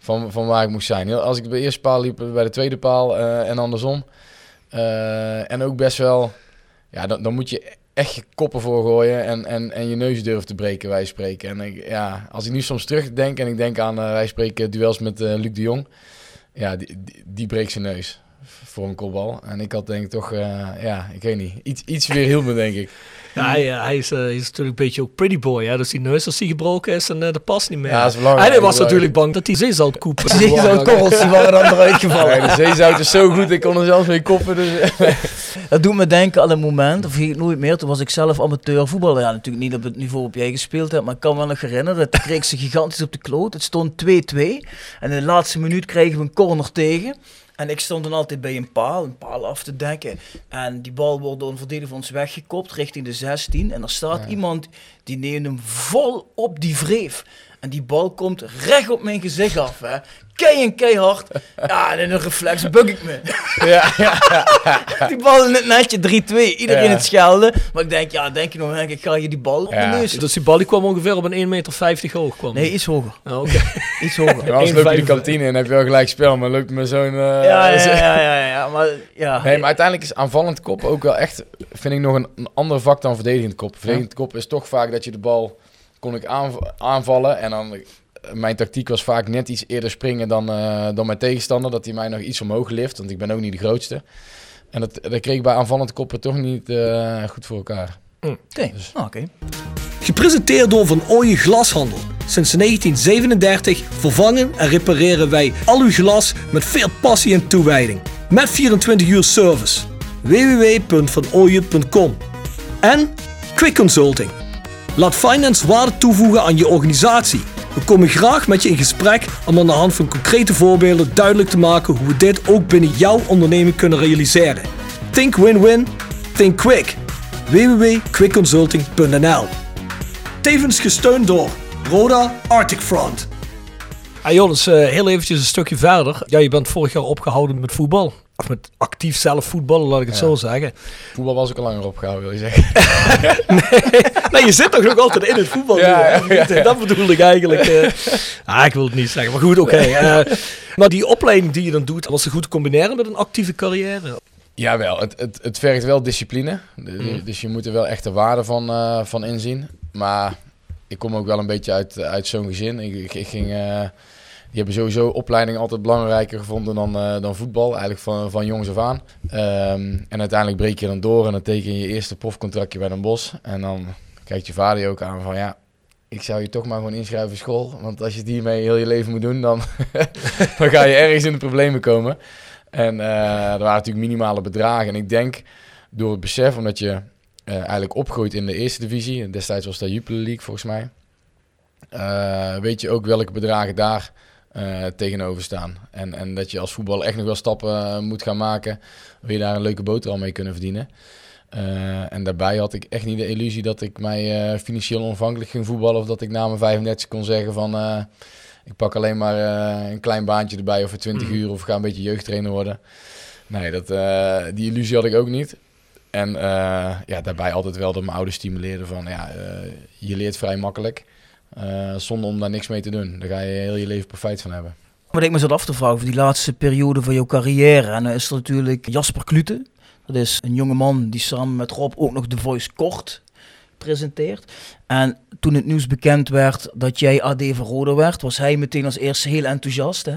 van, van waar ik moest zijn. Als ik bij de eerste paal liep, bij de tweede paal eh, en andersom. Eh, en ook best wel, ja, dan, dan moet je echt je koppen voor gooien en, en, en je neus durven te breken, wij spreken. En ik, ja, als ik nu soms terugdenk en ik denk aan, eh, wij spreken duels met Luc de Jong. Ja, die, die, die breekt zijn neus voor een kopbal. En ik had denk ik toch, eh, ja, ik weet niet, iets, iets weer hield me denk ik. Ja, hij, eh, hij, is, eh, hij is natuurlijk een beetje ook pretty boy. Hè? Dus die neus als die gebroken is en eh, dat past niet meer. Ja, dat is belangrijk. en hij was Dat natuurlijk bang dat die zeezoutkoep... Zeezoutkorrels, die waren dan eruit gevallen. Nee, de zeezout is zo goed, ik kon er zelfs mee koppen. Dus, Dat doet me denken aan een moment, of vergeet ik nooit meer, toen was ik zelf amateur voetballer. Ja, natuurlijk niet op het niveau op jij gespeeld hebt, maar ik kan me nog herinneren. Toen kreeg ze gigantisch op de kloot. Het stond 2-2 en in de laatste minuut kregen we een corner tegen. En ik stond dan altijd bij een paal, een paal af te dekken. En die bal wordt door een verdediger van ons weggekopt richting de 16. En er staat iemand die neemt hem vol op die vreef. En die bal komt recht op mijn gezicht af. Hè. Kei en keihard. Ja, en in een reflex buk ik me. ja, ja, Die bal in het netje 3-2. Iedereen Ja. het schelden. Maar ik denk, ja, denk je nog, ik ga je die bal op Ja. de neus. Dus die bal die kwam ongeveer op een 1,50 meter hoog. Kwam. Nee, iets hoger. Ja, oké. Iets hoger. Ja, anders loop je de 1,55. kantine en heb je wel gelijk spel, maar loopt me zo'n... eh, Ja, ja, ja, ja, ja, maar ja. Nee, maar uiteindelijk is aanvallend kop ook wel echt, vind ik nog een, een ander vak dan verdedigend kop. Verdedigend kop is toch vaak dat je de bal kon ik aanv- aanvallen en dan eh, mijn tactiek was vaak net iets eerder springen dan, eh, dan mijn tegenstander, dat hij mij nog iets omhoog lift, want ik ben ook niet de grootste. En dat, dat kreeg ik bij aanvallend koppen toch niet eh, goed voor elkaar. Oké, Ah, oké. Gepresenteerd door Van Ooyen Glashandel. Sinds 1937 vervangen en repareren wij al uw glas met veel passie en toewijding. Met 24 uur service. www.vanooyen.com En Quick Consulting. Laat finance waarde toevoegen aan je organisatie. We komen graag met je in gesprek om aan de hand van concrete voorbeelden duidelijk te maken hoe we dit ook binnen jouw onderneming kunnen realiseren. Think win-win, think quick. www.quickconsulting.nl Tevens gesteund door Roda Arctic Front. Ah Jonas, eh, heel eventjes een stukje verder. Ja, je bent vorig jaar opgehouden met voetbal. Of met actief zelf voetballen, laat ik het Ja. zo zeggen. Voetbal was ik al langer opgehouden, wil je zeggen. Nee, je zit toch nog altijd in het voetbal. Ja, hè? ja, ja, ja. Dat bedoelde ik eigenlijk. eh. ah, ik wil het niet zeggen, maar goed, oké. eh. maar die opleiding die je dan doet, was ze goed te combineren met een actieve carrière? Jawel, het, het, het vergt wel discipline. Mhm. Dus je moet er wel echt de waarde van, eh, van inzien. Maar ik kom ook wel een beetje uit, uit zo'n gezin. Ik, ik, ik ging, eh, die hebben sowieso opleiding altijd belangrijker gevonden dan, eh, dan voetbal. Eigenlijk van, van jongs af aan. Ehm, en uiteindelijk breek je dan door en dan teken je je eerste profcontractje bij een bos. En dan kijkt je vader je ook aan van ja, ik zou je toch maar gewoon inschrijven voor school. Want als je het hiermee heel je leven moet doen, dan, dan ga je ergens in de problemen komen. En eh, er waren natuurlijk minimale bedragen. En ik denk door het besef, omdat je eh, eigenlijk opgroeit in de eerste divisie. Destijds was dat Jupiler League volgens mij. weet je ook welke bedragen daar eh, tegenover staan. En, en dat je als voetballer echt nog wel stappen eh, moet gaan maken. Wil je daar een leuke boterham mee kunnen verdienen. Eh, en daarbij had ik echt niet de illusie dat ik mij financieel onafhankelijk ging voetballen. Of dat ik na mijn 35 kon zeggen van... ik pak alleen maar een klein baantje erbij of voor 20 uur of ga een beetje jeugdtrainer worden. Nee, dat, die illusie had ik ook niet. En ja, daarbij altijd wel dat mijn ouders stimuleerden van ja, je leert vrij makkelijk. Eh, zonder om daar niks mee te doen. Daar ga je heel je leven profijt van hebben. Wat ik me zat af te vragen voor die laatste periode van jouw carrière. En dan is natuurlijk Jasper Klute. Dat is een jonge man die samen met Rob ook nog The Voice Kort presenteert. En toen het nieuws bekend werd dat jij AD van werd, was hij meteen als eerste heel enthousiast. Hè?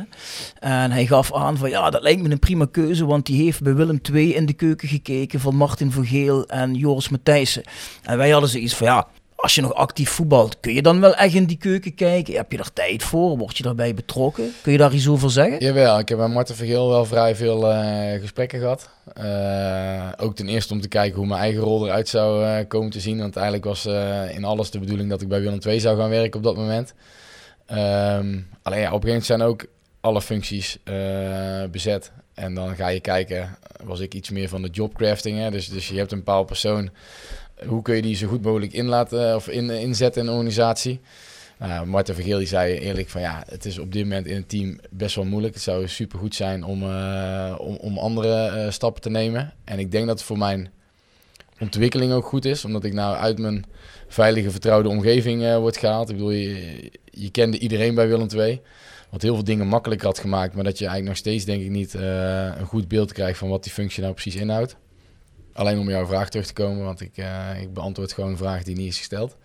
En hij gaf aan van ja, dat lijkt me een prima keuze, want die heeft bij Willem II in de keuken gekeken van Martin Vergeel en Joris Matthijssen. En wij hadden zoiets van ja, als je nog actief voetbalt, kun je dan wel echt in die keuken kijken? Heb je er tijd voor? Word je daarbij betrokken? Kun je daar iets over zeggen? Jawel, ik heb met Marten Vergeel wel vrij veel eh, gesprekken gehad. Eh, ook ten eerste om te kijken hoe mijn eigen rol eruit zou eh, komen te zien. Want eigenlijk was in alles de bedoeling dat ik bij Willem II zou gaan werken op dat moment. Ehm, alleen ja, op een gegeven moment zijn ook alle functies bezet. En dan ga je kijken, was ik iets meer van de jobcrafting. Dus, dus je hebt een bepaald persoon. Hoe kun je die zo goed mogelijk in laten, of in, inzetten in een organisatie? Nou, Marten Vergeel die zei eerlijk van ja, het is op dit moment in het team best wel moeilijk. Het zou super goed zijn om, eh, om, om andere eh, stappen te nemen. En ik denk dat het voor mijn ontwikkeling ook goed is, omdat ik nou uit mijn veilige, vertrouwde omgeving eh, word gehaald. Ik bedoel, je, kende iedereen bij Willem II. Wat heel veel dingen makkelijker had gemaakt, maar dat je eigenlijk nog steeds denk ik niet eh, een goed beeld krijgt van wat die functie nou precies inhoudt. Alleen om jouw vraag terug te komen, want ik, eh, ik beantwoord gewoon een vraag die niet is gesteld.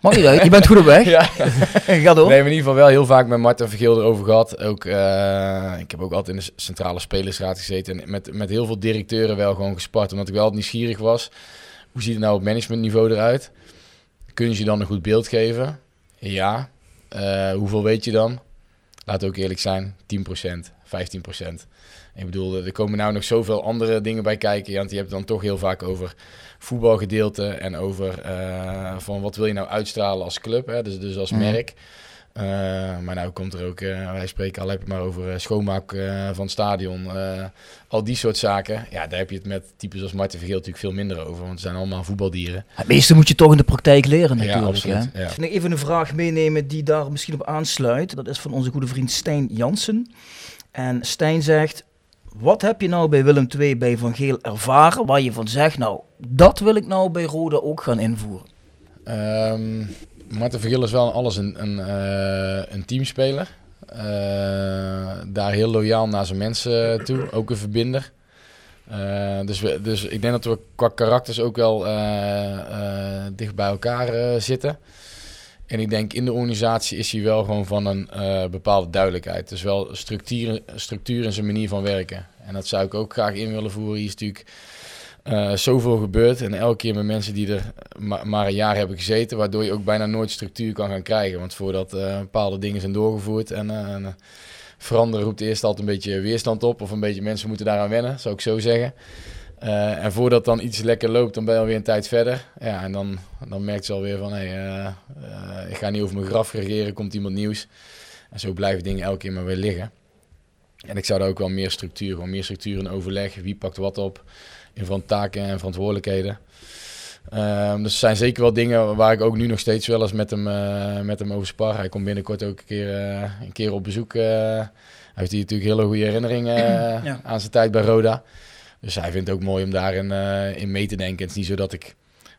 Niet uit, je bent goed op weg. Ja. Ga door. Nee, maar in ieder geval wel heel vaak met Marten Vergeel erover gehad. Ook, eh, ik heb ook altijd in de centrale spelersraad gezeten. En met, met heel veel directeuren wel gewoon gespart. Omdat ik wel nieuwsgierig was. Hoe ziet het nou op managementniveau eruit? Kun je je dan een goed beeld geven? Ja. Eh, hoeveel weet je dan? Laat ook eerlijk zijn. 10%, 15%. Ik bedoel, er komen nou nog zoveel andere dingen bij kijken. Want je hebt het dan toch heel vaak over voetbalgedeelte en over eh, van wat wil je nou uitstralen als club, hè? Dus, dus als Mhm. merk. Eh, maar nou komt er ook, eh, wij spreken al heb je maar over eh, schoonmaak eh, van het stadion, eh, al die soort zaken. Ja, daar heb je het met types als Marten Vergeel natuurlijk veel minder over, want het zijn allemaal voetbaldieren. Het meeste moet je toch in de praktijk leren Ja, natuurlijk. absoluut, hè? ja. Ik ga nog even een vraag meenemen die daar misschien op aansluit. Dat is van onze goede vriend Stijn Jansen. En Stijn zegt, wat heb je nou bij Willem II bij Van Geel ervaren waar je van zegt, nou, dat wil ik nou bij Roda ook gaan invoeren? Ehm Marten Vergil is wel alles een, een, eh, een teamspeler. Eh, daar heel loyaal naar zijn mensen toe. Ook een verbinder. Eh, dus, dus ik denk dat we qua karakters ook wel dicht bij elkaar zitten. En ik denk in de organisatie is hij wel gewoon van een eh, bepaalde duidelijkheid. Dus wel structuur, structuur in zijn manier van werken. En dat zou ik ook graag in willen voeren. Hier is natuurlijk eh, zoveel gebeurd. En elke keer met mensen die er ma- maar een jaar hebben gezeten. Waardoor je ook bijna nooit structuur kan gaan krijgen. Want voordat eh, bepaalde dingen zijn doorgevoerd en, en, veranderen roept eerst altijd een beetje weerstand op. Of een beetje mensen moeten daaraan wennen, zou ik zo zeggen. Eh, en voordat dan iets lekker loopt, dan ben je alweer een tijd verder. Ja, en dan, dan merkt ze alweer van, hé, eh, eh, ik ga niet over mijn graf regeren, komt iemand nieuws. En zo blijven dingen elke keer maar weer liggen. En ik zou daar ook wel meer structuur, gewoon meer structuur in overleg. Wie pakt wat op in van taken en verantwoordelijkheden. Ehm, dus er zijn zeker wel dingen waar ik ook nu nog steeds wel eens met hem, met hem over spar. Hij komt binnenkort ook een keer, een keer op bezoek. hij heeft hier natuurlijk hele goede herinneringen Ja. aan zijn tijd bij Roda. Dus hij vindt het ook mooi om daarin eh, in mee te denken. Het is niet zo dat ik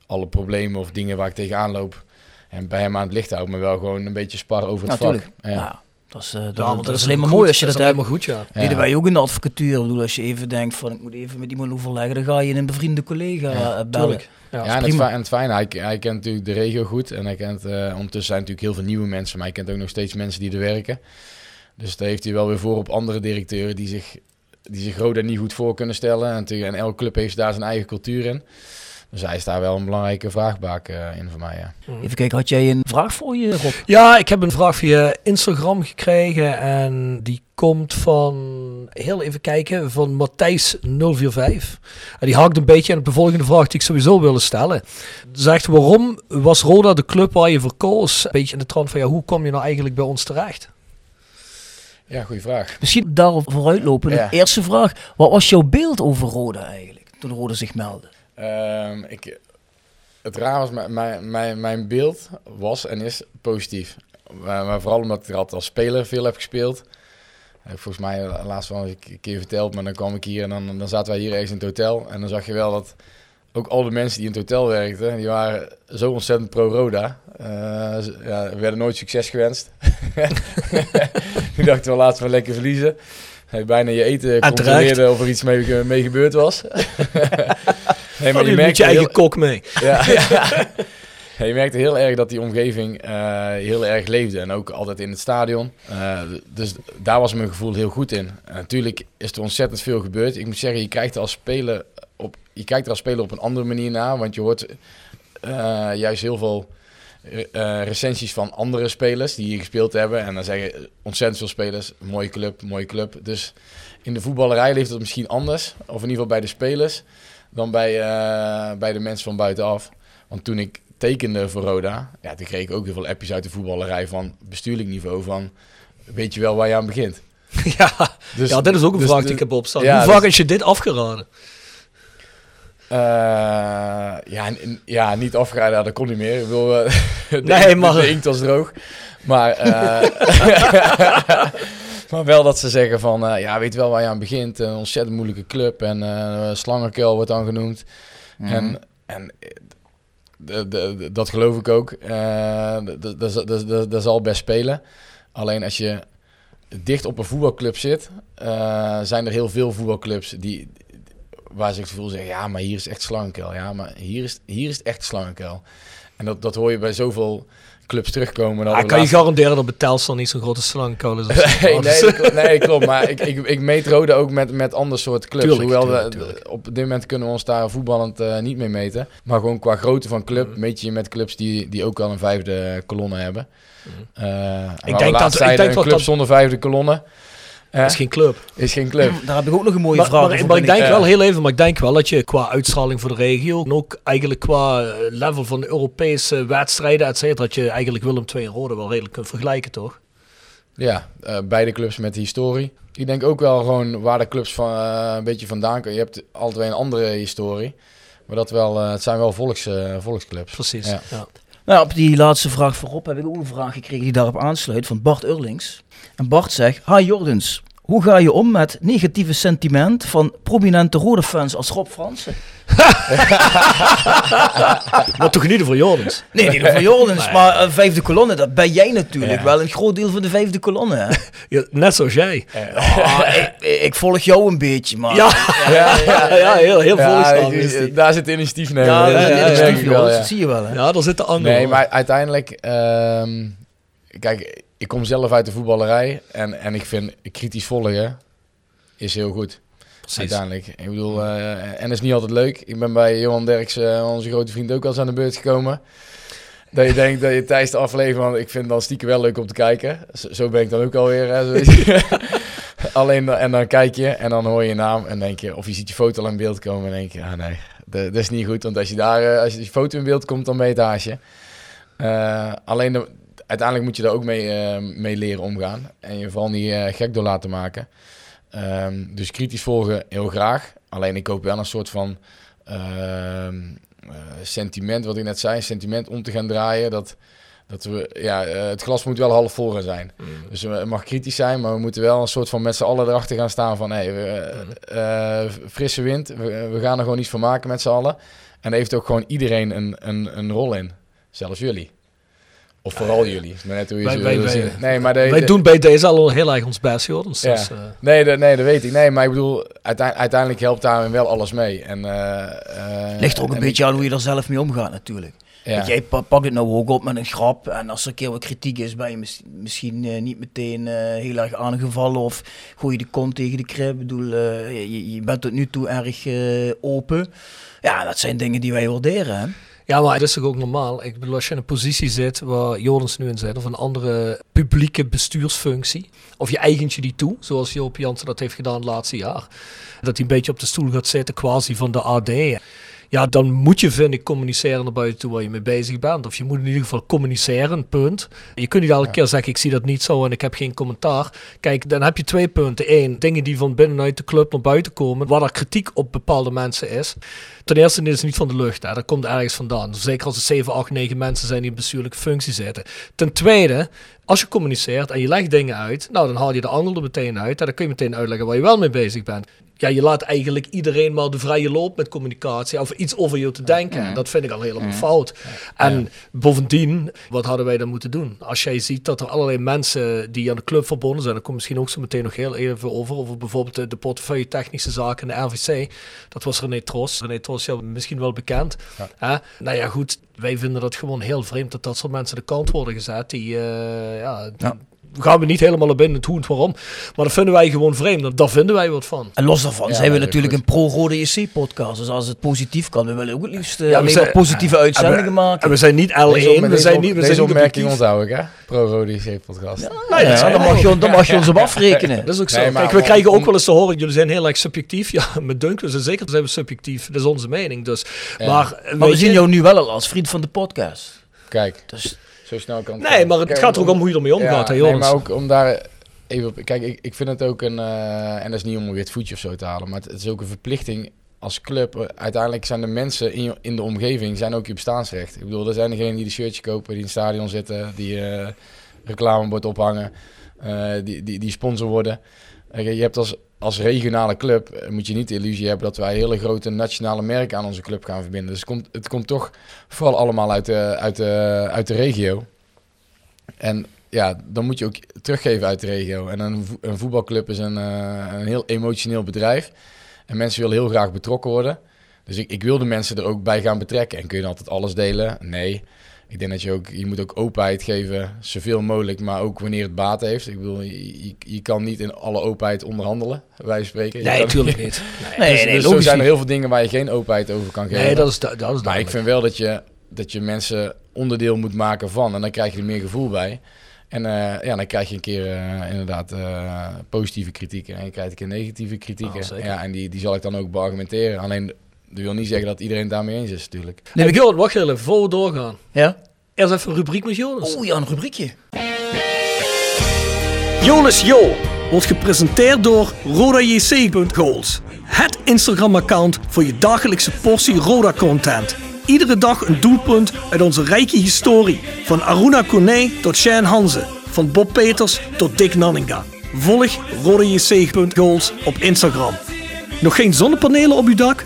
alle problemen of dingen waar ik tegenaan loop... en bij hem aan het licht houd, maar wel gewoon een beetje spar over het vak. Ja. Ja, dat is, eh, dat, Ja, dat, want dat is alleen maar goed. mooi als je dat, Dat maar goed, ja. Ja. Deden wij ook in de advocatuur. Ik bedoel, als je even denkt van ik moet even met iemand overleggen, dan ga je een bevriende collega Ja, eh, bellen. Ja, en het, en het fijne, hij, hij kent natuurlijk de regio goed. En hij kent, eh, ondertussen zijn natuurlijk heel veel nieuwe mensen, maar hij kent ook nog steeds mensen die er werken. Dus daar heeft hij wel weer voor op andere directeuren die zich, die zich Roda niet goed voor kunnen stellen. En, en elke club heeft daar zijn eigen cultuur in. Dus hij is daar wel een belangrijke vraagbaak eh, in voor mij, ja. Even kijken, had jij een vraag voor je, Rob? Ja, ik heb een vraag via Instagram gekregen en die komt van, heel even kijken, van Matthijs045. En die haakt een beetje aan de volgende vraag die ik sowieso wilde stellen. Zegt, waarom was Roda de club waar je voor koos? Een beetje in de trant van, ja, hoe kom je nou eigenlijk bij ons terecht? Ja, goede vraag. Misschien daarop vooruitlopen. Ja. De eerste vraag, wat was jouw beeld over Roda eigenlijk, toen Roda zich meldde? Ehm, ik, het raar was, mijn- mijn, mijn, beeld was en is positief. Maar, maar vooral omdat ik er altijd als speler veel heb gespeeld. Heb volgens mij laatst wel eens een keer verteld, maar dan kwam ik hier en dan, dan zaten wij hier ergens in het hotel. En dan zag je wel dat ook al de mensen die in het hotel werkten, die waren zo ontzettend pro-Roda. Eh, ja, er werden nooit succes gewenst. Nu dachten we laatst wel lekker verliezen. Hij bijna je eten controleerde of er iets mee, mee gebeurd was. nee, Maar maar je je met merkt je eigen heel, kok mee. ja, ja. Ja, je merkte heel erg dat die omgeving eh, heel erg leefde. En ook altijd in het stadion. Eh, dus daar was mijn gevoel heel goed in. En natuurlijk is er ontzettend veel gebeurd. Ik moet zeggen, je, krijgt als speler op, je kijkt er als speler op een andere manier naar. Want je hoort eh, juist heel veel eh, recensies van andere spelers die hier gespeeld hebben. En dan zeggen ontzettend veel spelers, mooie club, mooie club. Dus in de voetballerij leeft het misschien anders, of in ieder geval bij de spelers, dan bij, eh, bij de mensen van buitenaf. Want toen ik tekende voor Roda, ja, toen kreeg ik ook heel veel appjes uit de voetballerij van bestuurlijk niveau van, weet je wel waar je aan begint? ja, Dus- ja, dit is ook een dus- vraag die ik heb opstaan. ja, Hoe vaak dus- is je dit afgeraden? Eh, ja, ja, niet ja, dat kon niet meer. Ik wil, eh, de, Nee, inkt- de inkt was droog. Maar, eh, maar wel dat ze zeggen van, ja, weet wel waar je aan begint. Een ontzettend moeilijke club en slangenkuil wordt dan genoemd. En, en de, de, de- dat geloof ik ook. Dat- zal best spelen. Alleen als je dicht op een voetbalclub zit, zijn er heel veel voetbalclubs die, waar ze het gevoel zeggen, ja, maar hier is echt slangenkuil. Ja, maar hier is, hier is echt slangenkuil. En dat, dat hoor je bij zoveel clubs terugkomen. Dat Ah, kan je garanderen dat bij Telstar niet zo'n grote slangkool is? als- Nee, nee, klopt, nee, klopt. Maar ik, ik, ik meet Rode ook met, met ander soort clubs. Tuurlijk, Hoewel tuurlijk, we, tuurlijk. op dit moment kunnen we ons daar voetballend eh, niet mee meten. Maar gewoon qua grootte van club Mhm. meet je je met clubs die, die ook al een vijfde kolonne hebben. Eh, en waar we Mhm. denk dat- ik denk een dat club dat- zonder vijfde kolonne eh, is geen club. is geen club. Daar heb ik ook nog een mooie Maar, vraag maar, over. maar ik denk wel, heel even, maar ik denk wel dat je qua uitstraling voor de regio en ook eigenlijk qua eh, level van de Europese wedstrijden, et cetera, dat je eigenlijk Willem II en Rode wel redelijk kunt vergelijken, toch? Ja, eh, beide clubs met historie. Ik denk ook wel gewoon waar de clubs van, eh, een beetje vandaan komen. Je hebt altijd weer een andere historie. Maar dat wel, eh, het zijn wel volks, eh, volksclubs. Precies. Ja. Ja. Nou, op die laatste vraag voorop heb ik ook een vraag gekregen die daarop aansluit van Bart Urlings. En Bart zegt, Hi Jordens, hoe ga je om met negatieve sentiment van prominente rode fans als Rob Fransen? Maar toch niet voor Jordens? Nee, niet voor Jordens, maar een vijfde kolonne, dat ben jij natuurlijk Ja. wel een groot deel van de vijfde kolonne. Hè? Ja, net zoals jij. Ah, ik, ik volg jou een beetje, maar... Ja, ja, ja, ja, heel, heel die. daar zit initiatief nemen. Ja, ja. dat zie je wel. Hè? Ja, daar zit de andere. Nee, maar uiteindelijk... ehm, kijk, ik kom zelf uit de voetballerij. En, en ik vind kritisch volgen is heel goed. Precies. Uiteindelijk. Ik bedoel, eh, en is niet altijd leuk. Ik ben bij Johan Derks, eh, onze grote vriend, ook al eens aan de beurt gekomen. Dat je denkt dat je tijdens de aflevering, want ik vind het dan stiekem wel leuk om te kijken. Zo, zo ben ik dan ook alweer. Hè. Alleen, en dan kijk je en dan hoor je je naam en denk je, of je ziet je foto al in beeld komen en denk je, ah nee, dat, dat is niet goed. Want als je daar, eh, als je die foto in beeld komt, dan ben je het haasje. Alleen, de- uiteindelijk moet je daar ook mee, eh, mee leren omgaan. En je vooral niet eh, gek door laten maken. Ehm, dus kritisch volgen heel graag. Alleen ik hoop wel een soort van ehm, eh, sentiment, wat ik net zei, sentiment om te gaan draaien. Dat, dat we, ja, het glas moet wel half vol zijn. Dus eh, het mag kritisch zijn, maar we moeten wel een soort van met z'n allen erachter gaan staan van hey, we, eh, frisse wind, we, we gaan er gewoon iets van maken met z'n allen. En daar heeft ook gewoon iedereen een, een, een rol in. Zelfs jullie. Of vooral jullie. Is maar net hoe je Wij- wij- wij-. Nee, maar de, Wij de- doen bij deze al heel erg ons best. Ja. Dus, eh, Nee, dat, nee, dat weet ik. Nee, maar ik bedoel, uitein- uiteindelijk helpt daarin wel alles mee. En, eh, eh, Ligt er ook een en beetje aan hoe je er zelf mee omgaat natuurlijk. ik- ja. Want jij pa- pakt het nou ook op met een grap. En als er een keer wat kritiek is, ben je mis- misschien eh, niet meteen eh, heel erg aangevallen. Of gooi je de kont tegen de krib. Ik bedoel, eh, je, je bent tot nu toe erg eh, open. Ja, dat zijn dingen die wij waarderen. Hè? Ja, maar het is toch ook normaal. Ik bedoel, als je in een positie zit waar Jordens nu in zit, of een andere publieke bestuursfunctie, of je eigent je die toe, zoals Joop Jansen dat heeft gedaan het laatste jaar, dat hij een beetje op de stoel gaat zitten, quasi van de AD. Ja, dan moet je, vind ik, communiceren naar buiten toe waar je mee bezig bent. Of je moet in ieder geval communiceren, punt. Je kunt niet elke keer zeggen, ik zie dat niet zo en ik heb geen commentaar. Kijk, dan heb je twee punten. Eén, dingen die van binnenuit de club naar buiten komen, waar er kritiek op bepaalde mensen is. Ten eerste, is niet van de lucht. Hè. Dat komt ergens vandaan. Zeker als er 7, 8, 9 mensen zijn die in bestuurlijke functie zitten. Ten tweede, als je communiceert en je legt dingen uit, nou dan haal je de angel er meteen uit. En dan kun je meteen uitleggen waar je wel mee bezig bent. Ja, je laat eigenlijk iedereen maar de vrije loop met communicatie. Of iets over je te denken. En dat vind ik al helemaal fout. En bovendien, wat hadden wij dan moeten doen? Als jij ziet dat er allerlei mensen die aan de club verbonden zijn. Dan komt misschien ook zo meteen nog heel even over. Over bijvoorbeeld de, de portefeuille technische zaken in de RVC. Dat was René Tros. René Tros, ja, misschien wel bekend. Hè? Nou ja, goed. Wij vinden dat gewoon heel vreemd dat dat soort mensen de kant worden gezet. Die, eh, ja, die- Ja. Gaan we niet helemaal op in het hoe en het waarom. Maar dat vinden wij gewoon vreemd. Daar vinden wij wat van. En los daarvan Ja, zijn we dat natuurlijk goed. een pro-Rode JC-podcast. Dus als het positief kan, we willen ook het liefst eh, Ja, we zijn- positieve uitzendingen En maken. we zijn niet L1, Deze op- we deze zijn niet, we Deze zijn niet opmerking objectief. onthoud ik, hè? Pro-Rodi podcast. Nee, dat is dan, mag je, dan mag je ons op afrekenen. Dat is ook zo. Nee, maar Kijk, we om- krijgen ook wel eens te horen, jullie zijn heel erg subjectief. Ja, met Dunk, we zijn zeker zijn we subjectief. Dat is onze mening. Dus, Ja. maar, Maar we zien jou nu wel al als vriend van de podcast. Kijk, Dus zo snel kan het Nee, maar het Kijk, gaat er ook om hoe je ermee omgaat, hè, nee, jongens. maar ook om daar even op... Kijk, ik, ik vind het ook een... eh, en dat is niet om een wit voetje of zo te halen, maar het, het is ook een verplichting als club. Uiteindelijk zijn de mensen in, je, in de omgeving zijn ook je bestaansrecht. Ik bedoel, er zijn degenen die de shirtje kopen, die in het stadion zitten, die eh reclamebord ophangen, eh, die, die, die sponsor worden. Je hebt als, als regionale club, eh, moet je niet de illusie hebben dat wij hele grote nationale merken aan onze club gaan verbinden. Dus het komt, het komt toch vooral allemaal uit de, uit de, uit de regio. En ja, dan moet je ook teruggeven uit de regio. En een, een voetbalclub is een, eh, een heel emotioneel bedrijf. En mensen willen heel graag betrokken worden. Dus ik, ik wil de mensen er ook bij gaan betrekken. En kun je altijd alles delen? Nee. Ik denk dat je ook, je moet ook openheid geven, zoveel mogelijk, maar ook wanneer het baat heeft. Ik bedoel, je, kan niet in alle openheid onderhandelen, wij spreken. Je Nee, natuurlijk niet. Nee, dus nee, dus zo logisch zijn er heel veel dingen waar je geen openheid over kan geven. Nee, dat is, dat is Maar ik duidelijk. vind wel dat je, dat je mensen onderdeel moet maken van. En dan krijg je er meer gevoel bij. En eh, ja, dan krijg je een keer eh, inderdaad eh, positieve kritieken. En je krijgt een keer negatieve kritieken. Zeker. ja, en die, die zal ik dan ook beargumenteren. Alleen, dat wil niet zeggen dat iedereen het daarmee eens is natuurlijk. Nee, Johan, wacht heel even, voor we doorgaan. Ja? Eerst even een rubriek met Jonas. Oeh, ja, een rubriekje. Jonas Jo wordt gepresenteerd door RodaJC.goals. Het Instagram-account voor je dagelijkse portie Roda-content. Iedere dag een doelpunt uit onze rijke historie. Van Aruna Kone tot Shane Hanze. Van Bob Peters tot Dick Nanninga. Volg RodaJC.goals op Instagram. Nog geen zonnepanelen op uw dak?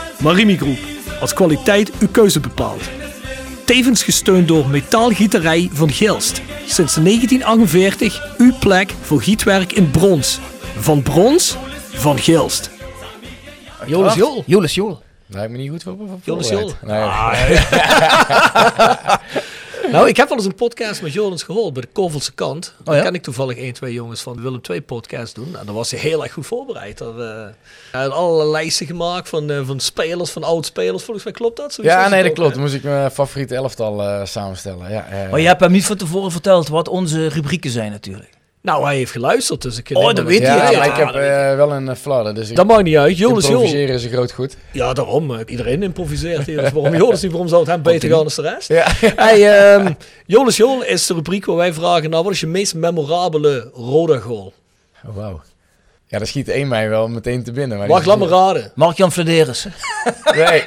Marimi Groep, als kwaliteit uw keuze bepaalt. Tevens gesteund door Metaalgieterij van Gilst. Sinds 1948 uw plek voor gietwerk in brons. Van brons, van Gilst. Jonas Jol. Jolis Jol. Lijkt me niet goed voor, voorbereid. Jol. Nee, Nou, ik heb wel eens een podcast met Jonas gehoord bij de Kovelse kant. Dan ja? ken ik toevallig één, twee jongens van de Willem 2 podcast doen. En dan was hij heel erg goed voorbereid. Er, eh, hij had allerlei lijsten gemaakt van, eh, van spelers, van oud-spelers. Volgens mij klopt dat? Zoiets ja, nee, dat klopt. Dan moest ik mijn favoriete elftal eh, samenstellen. Ja, ja, ja. Maar je hebt hem niet van tevoren verteld wat onze rubrieken zijn natuurlijk. Nou, hij heeft geluisterd, dus ik Oh, dat weet ja, ik heb eh, wel een uh, flarden, dus ik Dat maakt niet uit. Jol. improviseren is een groot goed. Ja, daarom. eh, Iedereen improviseert hier. Dus waarom Jonas niet? Waarom zou het hem beter gaan dan de rest? Ja. Hey, ehm, Jol is de rubriek waar wij vragen, nou, wat is je meest memorabele Roda goal? Oh, wauw. Ja, daar schiet één mij wel meteen te binnen. Maar Wacht, die- laat me raden. Mark-Jan Flederis. Nee,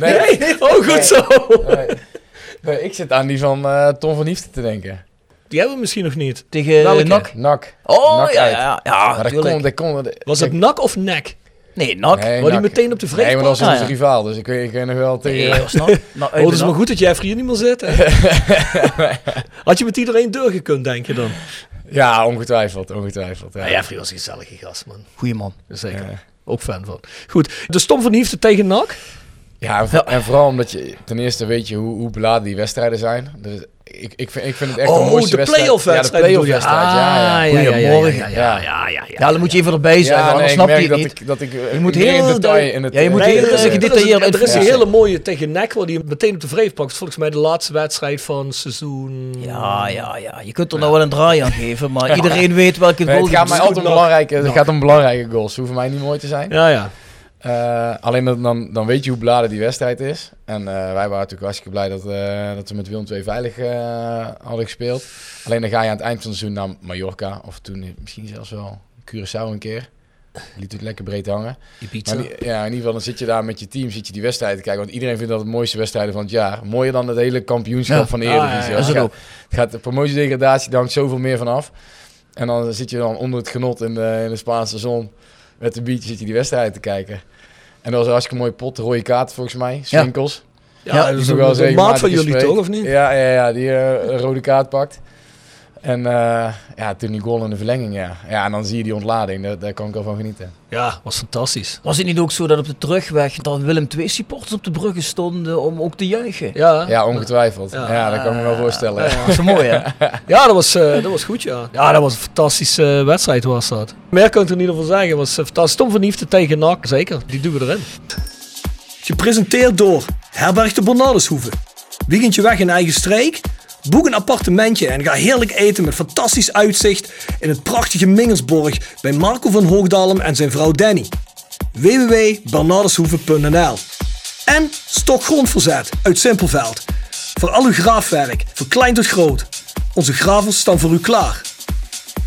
nee, Nee? Oh, goed zo. nee. Nee, ik zit aan die van eh Tom van Hiefte te denken. Die hebben we misschien nog niet. Tegen Welke? NAC. Nak. Oh, Nak ja, ja, ja. maar dat kon, dat kon... dat- Was het nak of nek? Nee, NAC. Nee, die Nak. meteen op de vreef Nee, maar dat was Ah, onze ja. rivaal, dus ik weet, ik weet nog wel tegen... Nee, was Oh, het is maar goed dat Jeffrey hier niet meer zit. hè? Had je met iedereen doorgekund, denk je dan? Ja, ongetwijfeld, ongetwijfeld. Ja. Ja, Jeffrey was een gezellige gast, man. Goeie man. Zeker. Ja. Ook fan van. Goed, de Stom van Hiefte tegen NAC. Ja, en, voor- en vooral omdat je ten eerste weet je hoe, hoe beladen die wedstrijden zijn. Dus ik, ik, vind, ik vind het echt de Oh, mooiste de wedstrijd. play-off wedstrijd. Ja, de play-off wedstrijd. ja, ja. Ah, ja, ja, ja, ja, Goedemorgen. ja, ja, ja, ja, dan moet je even erbij zijn, Ja, nee, ik snap je het dat niet. ik, dat ik eh, Je moet in heel detail in het... Ja, je moet eh, heel- er eh, er gedetailleerd er is een hele mooie tegen NEC waar die meteen op de vreef pakt. Volgens mij de laatste wedstrijd van seizoen... Ja, ja, ja. Je kunt er nou wel een draai aan geven, maar iedereen weet welke goal het gaat mij altijd gaat om belangrijke goals. Ze hoeven mij niet mooi te zijn. Ja, ja. Eh, alleen dan, dan, weet je hoe beladen die wedstrijd is. En eh, wij waren natuurlijk hartstikke blij dat, eh, dat we met Willem II veilig hadden gespeeld. Alleen dan ga je aan het eind van het seizoen naar Mallorca. Of toen misschien zelfs wel Curaçao een keer. Liet het lekker breed hangen. Maar die- ja, in ieder geval dan zit je daar met je team, zit je die wedstrijden te kijken. Want iedereen vindt dat het mooiste wedstrijden van het jaar. Mooier dan het hele kampioenschap Ja. van de Ah, ja, Eredivisie. ja, Het gaat, de promotiedegradatie, daar hangt zoveel meer van af. En dan zit je dan onder het genot in de, in de Spaanse zon. Met de biertje zit je die wedstrijd te kijken. En dat was een hartstikke mooie pot. Rode kaart volgens mij. Swinkels. Ja, Ja, dat Die is een, wel een maat van jullie toch, of niet? Ja, ja, ja die eh, een rode kaart pakt. En eh, ja, toen die goal in de verlenging, ja. Ja, en dan zie je die ontlading. Daar, daar kan ik wel van genieten. Ja, was fantastisch. Was het niet ook zo dat op de terugweg dat Willem II supporters op de bruggen stonden om ook te juichen? Ja, Ja, ongetwijfeld. Ja. Ja, dat kan ik me wel voorstellen. Ja, dat is mooi hè? Ja, dat was, eh, dat was goed, ja. Ja, dat was een fantastische eh, wedstrijd was dat. Meer kan ik er niet over zeggen. Het was uh, fantastisch. Tom van Liefde tegen NAC, zeker. Die doen we erin. Gepresenteerd door Herberg de Bernardeshoeve. Weekendje weg in eigen streek? Boek een appartementje en ga heerlijk eten met fantastisch uitzicht in het prachtige Mingelsborg bij Marco van Hoogdalem en zijn vrouw Danny. www.bernardeshoeve.nl En Stokgrondverzet uit Simpelveld. Voor al uw graafwerk, van klein tot groot. Onze gravels staan voor u klaar.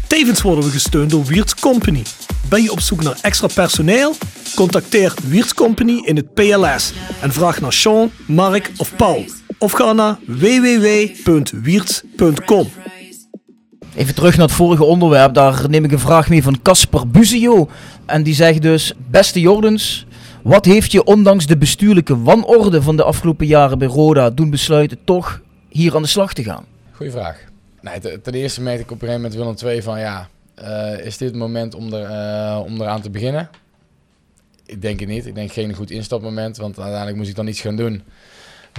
Tevens worden we gesteund door Wiert's Company. Ben je op zoek naar extra personeel? Contacteer Wiert's Company in het PLS en vraag naar Sean, Mark of Paul. Of ga naar www.wierts.com. Even terug naar het vorige onderwerp. Daar neem ik een vraag mee van Casper Buzio. En die zegt dus: Beste Jordens, wat heeft je ondanks de bestuurlijke wanorde van de afgelopen jaren bij Roda doen besluiten toch hier aan de slag te gaan? Goeie vraag. Nee, ten, ten eerste merkte ik op een gegeven moment Willem II van ja, eh, is dit het moment om, er, eh, om eraan te beginnen? Ik denk het niet. Ik denk geen goed instapmoment, want uiteindelijk moest ik dan iets gaan doen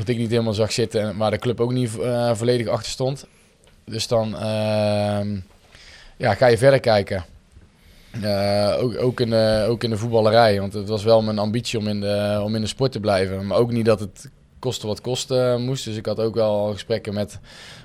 wat ik niet helemaal zag zitten en waar de club ook niet eh, volledig achter stond. Dus dan ehm, ja, ga je verder kijken. Eh, ook, ook, in de, ook in de voetballerij, want het was wel mijn ambitie om in de, om in de sport te blijven. Maar ook niet dat het kosten wat kosten moest. Dus ik had ook wel gesprekken met,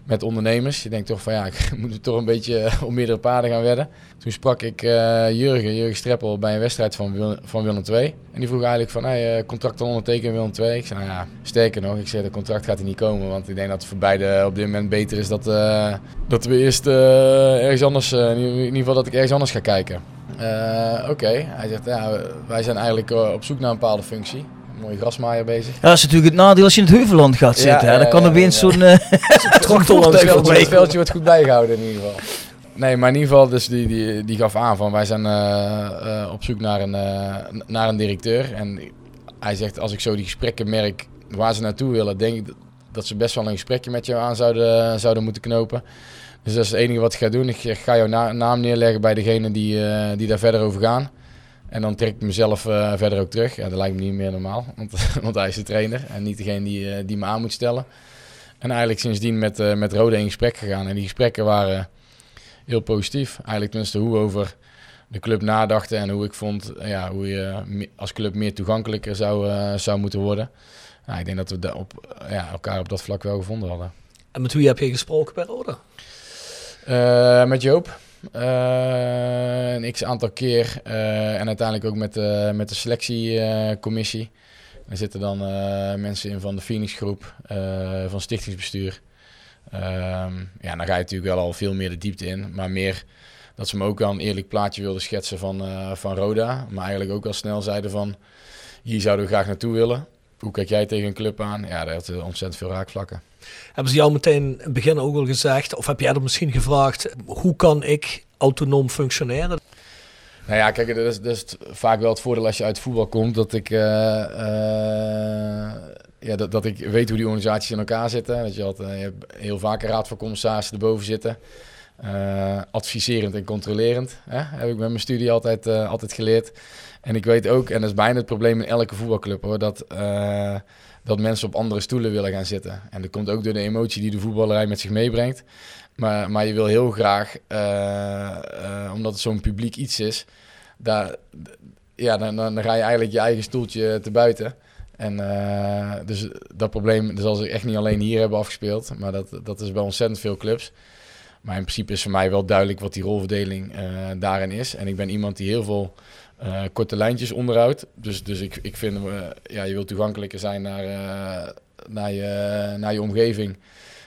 met ondernemers. Je denkt toch van ja, ik moet toch een beetje op meerdere paarden gaan wedden. Toen sprak ik eh, Jurgen, Jurgen Streppel, bij een wedstrijd van, van Willem II. En die vroeg eigenlijk van, hey, eh, contract al ondertekenen Willem II? Ik zei, nou ja, sterker nog, ik zei, dat contract gaat er niet komen. Want ik denk dat het voor beide op dit moment beter is dat, eh, dat we eerst eh, ergens anders, eh, in ieder geval dat ik ergens anders ga kijken. Eh, Oké, hij zegt, ja, wij zijn eigenlijk eh, op zoek naar een bepaalde functie. Mooie grasmaaier bezig. Ja, dat is natuurlijk het nadeel als je in het Heuvelland gaat zitten. hè. Dan kan ja, opeens zo'n Tractor langs Het veldje, wordt goed bijgehouden in ieder geval. Nee, maar in ieder geval, dus die, die, die gaf aan van wij zijn eh, eh, op zoek naar een, eh, naar een directeur. En hij zegt, als ik zo die gesprekken merk waar ze naartoe willen, denk ik dat ze best wel een gesprekje met jou aan zouden, zouden moeten knopen. Dus dat is het enige wat ik ga doen. Ik ga jouw na- naam neerleggen bij degene die, die daar verder over gaan. En dan trek ik mezelf eh, verder ook terug. Ja, dat lijkt me niet meer normaal, want, want hij is de trainer en niet degene die, eh, die me aan moet stellen. En eigenlijk sindsdien met, eh met Rode in gesprek gegaan. En die gesprekken waren heel positief. Eigenlijk tenminste hoe over de club nadachten en hoe ik vond ja, hoe je als club meer toegankelijker zou, zou moeten worden. Nou, ik denk dat we da- op, ja, elkaar op dat vlak wel gevonden hadden. En met wie heb je gesproken bij Roda? Eh, met Joop. Eh, een x aantal keer. eh, en uiteindelijk ook met, de met de selectiecommissie. er zitten dan eh, mensen in van de Phoenix groep, van stichtingsbestuur. Ehm, ja, dan ga je natuurlijk wel al veel meer de diepte in. Maar meer dat ze me ook wel een eerlijk plaatje wilden schetsen van, van Roda. Maar eigenlijk ook al snel zeiden van, hier zouden we graag naartoe willen. Hoe kijk jij tegen een club aan? Ja, daar had ontzettend veel raakvlakken. Hebben ze jou meteen in het begin ook al gezegd, of heb jij er misschien gevraagd, hoe kan ik autonoom functioneren? Nou ja, kijk, dat is, dat vaak wel het voordeel als je uit voetbal komt. Dat ik, eh, eh, ja, dat, ik weet hoe die organisaties in elkaar zitten. Dat je, altijd, je hebt heel vaak een raad van commissarissen erboven zitten. Eh, adviserend en controlerend. Hè? Heb ik met mijn studie altijd, eh, altijd geleerd. En ik weet ook, en dat is bijna het probleem in elke voetbalclub hoor, dat, eh, dat mensen op andere stoelen willen gaan zitten. En dat komt ook door de emotie die de voetballerij met zich meebrengt. Maar, maar je wil heel graag, eh, eh, omdat het zo'n publiek iets is, daar, ja, dan, dan ga je eigenlijk je eigen stoeltje te buiten. En uh, dus dat probleem zal zich echt niet alleen hier hebben afgespeeld, maar dat, dat is bij ontzettend veel clubs. Maar in principe is voor mij wel duidelijk wat die rolverdeling daarin is. En ik ben iemand die heel veel uh, korte lijntjes onderhoudt. Dus, dus ik, ik vind, ja, je wilt toegankelijker zijn naar, naar, je, naar je omgeving.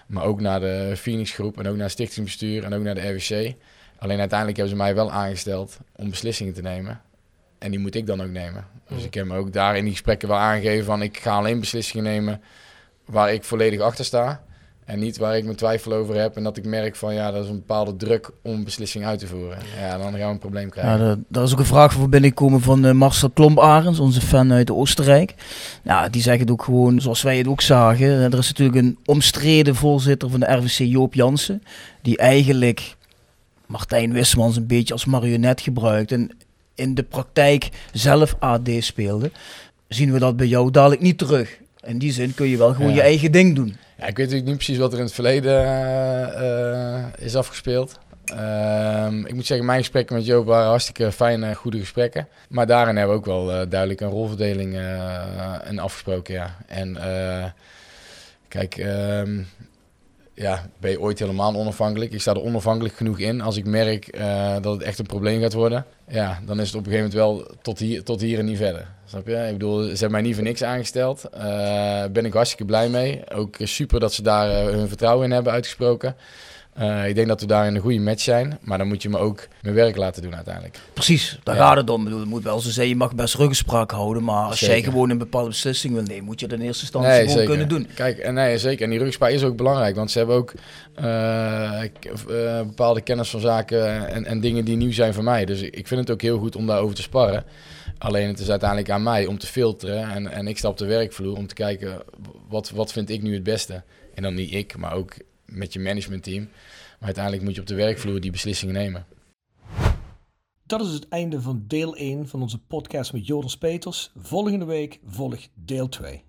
Maar ook naar de Phoenix groep en ook naar het stichtingsbestuur en ook naar de RWC. Alleen uiteindelijk hebben ze mij wel aangesteld om beslissingen te nemen. En die moet ik dan ook nemen. Dus ik heb me ook daar in die gesprekken wel aangegeven van ik ga alleen beslissingen nemen waar ik volledig achter sta. En niet waar ik mijn twijfel over heb en dat ik merk van ja, dat is een bepaalde druk om een beslissing uit te voeren. Ja, dan gaan we een probleem krijgen. Ja, daar is ook een vraag voor binnenkomen van uh, Marcel Klomp-Arens, onze fan uit Oostenrijk. Ja, die zegt het ook gewoon zoals wij het ook zagen. Er is natuurlijk een omstreden voorzitter van de RVC, Joop Jansen, die eigenlijk Martijn Wismans een beetje als marionet gebruikt en in de praktijk zelf AD speelde. Zien we dat bij jou dadelijk niet terug. In die zin kun je wel gewoon je eigen ding doen. Ja, ik weet natuurlijk niet precies wat er in het verleden uh, is afgespeeld. Ehm, ik moet zeggen, mijn gesprekken met Joop waren hartstikke fijne, goede gesprekken. Maar daarin hebben we ook wel uh, duidelijk een rolverdeling uh, afgesproken. Ja. En kijk, um, ja, ben je ooit helemaal onafhankelijk? Ik sta er onafhankelijk genoeg in. Als ik merk dat het echt een probleem gaat worden, ja, dan is het op een gegeven moment wel tot hier, tot hier en niet verder. Snap je? Ik bedoel, ze hebben mij niet voor niks aangesteld. Uh, ben ik hartstikke blij mee. Ook super dat ze daar uh, hun vertrouwen in hebben uitgesproken. Uh, ik denk dat we daar in een goede match zijn. Maar dan moet je me ook mijn werk laten doen uiteindelijk. Precies, daar ja. gaat het om. bedoel, het moet wel zo zijn, je mag best ruggenspraak houden. Maar als jij gewoon een bepaalde beslissing wil nemen, moet je dat in eerste instantie nee, gewoon kunnen doen. Kijk, en nee, zeker. En die ruggenspraak is ook belangrijk. Want ze hebben ook bepaalde kennis van zaken en, en dingen die nieuw zijn voor mij. Dus ik vind het ook heel goed om daarover te sparren. Alleen het is uiteindelijk aan mij om te filteren. En, en ik sta op de werkvloer om te kijken wat, wat vind ik nu het beste. En dan niet ik, maar ook met je managementteam. Maar uiteindelijk moet je op de werkvloer die beslissingen nemen. Dat is het einde van deel 1 van onze podcast met Joris Peters. Volgende week volgt deel 2.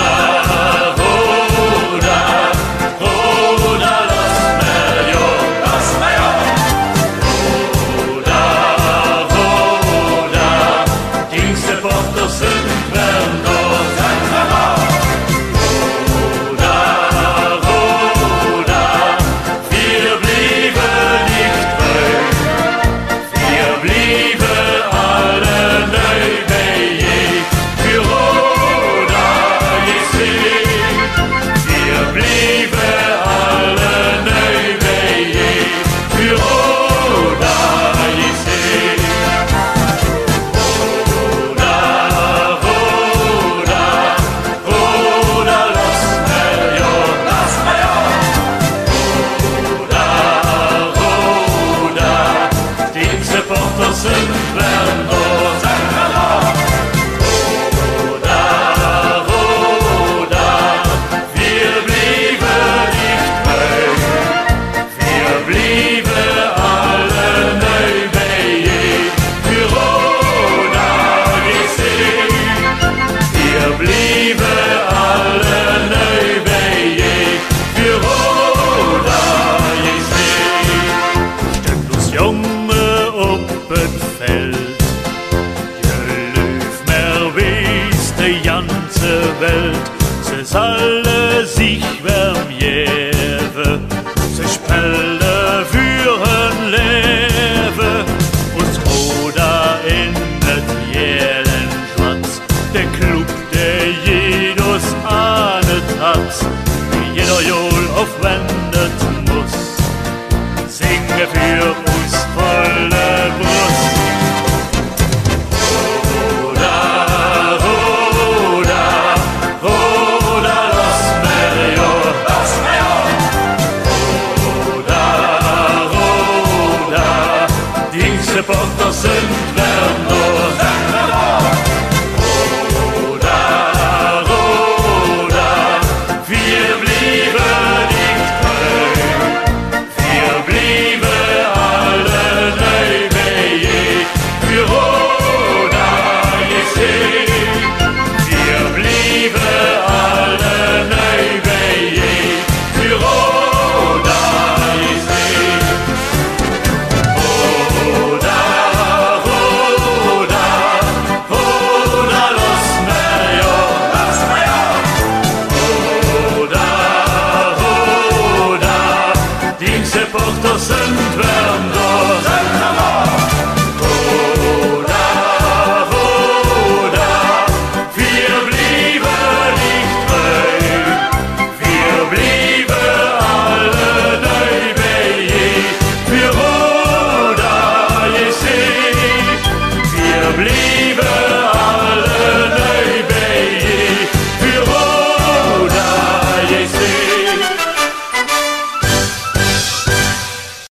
Welt, ze zullen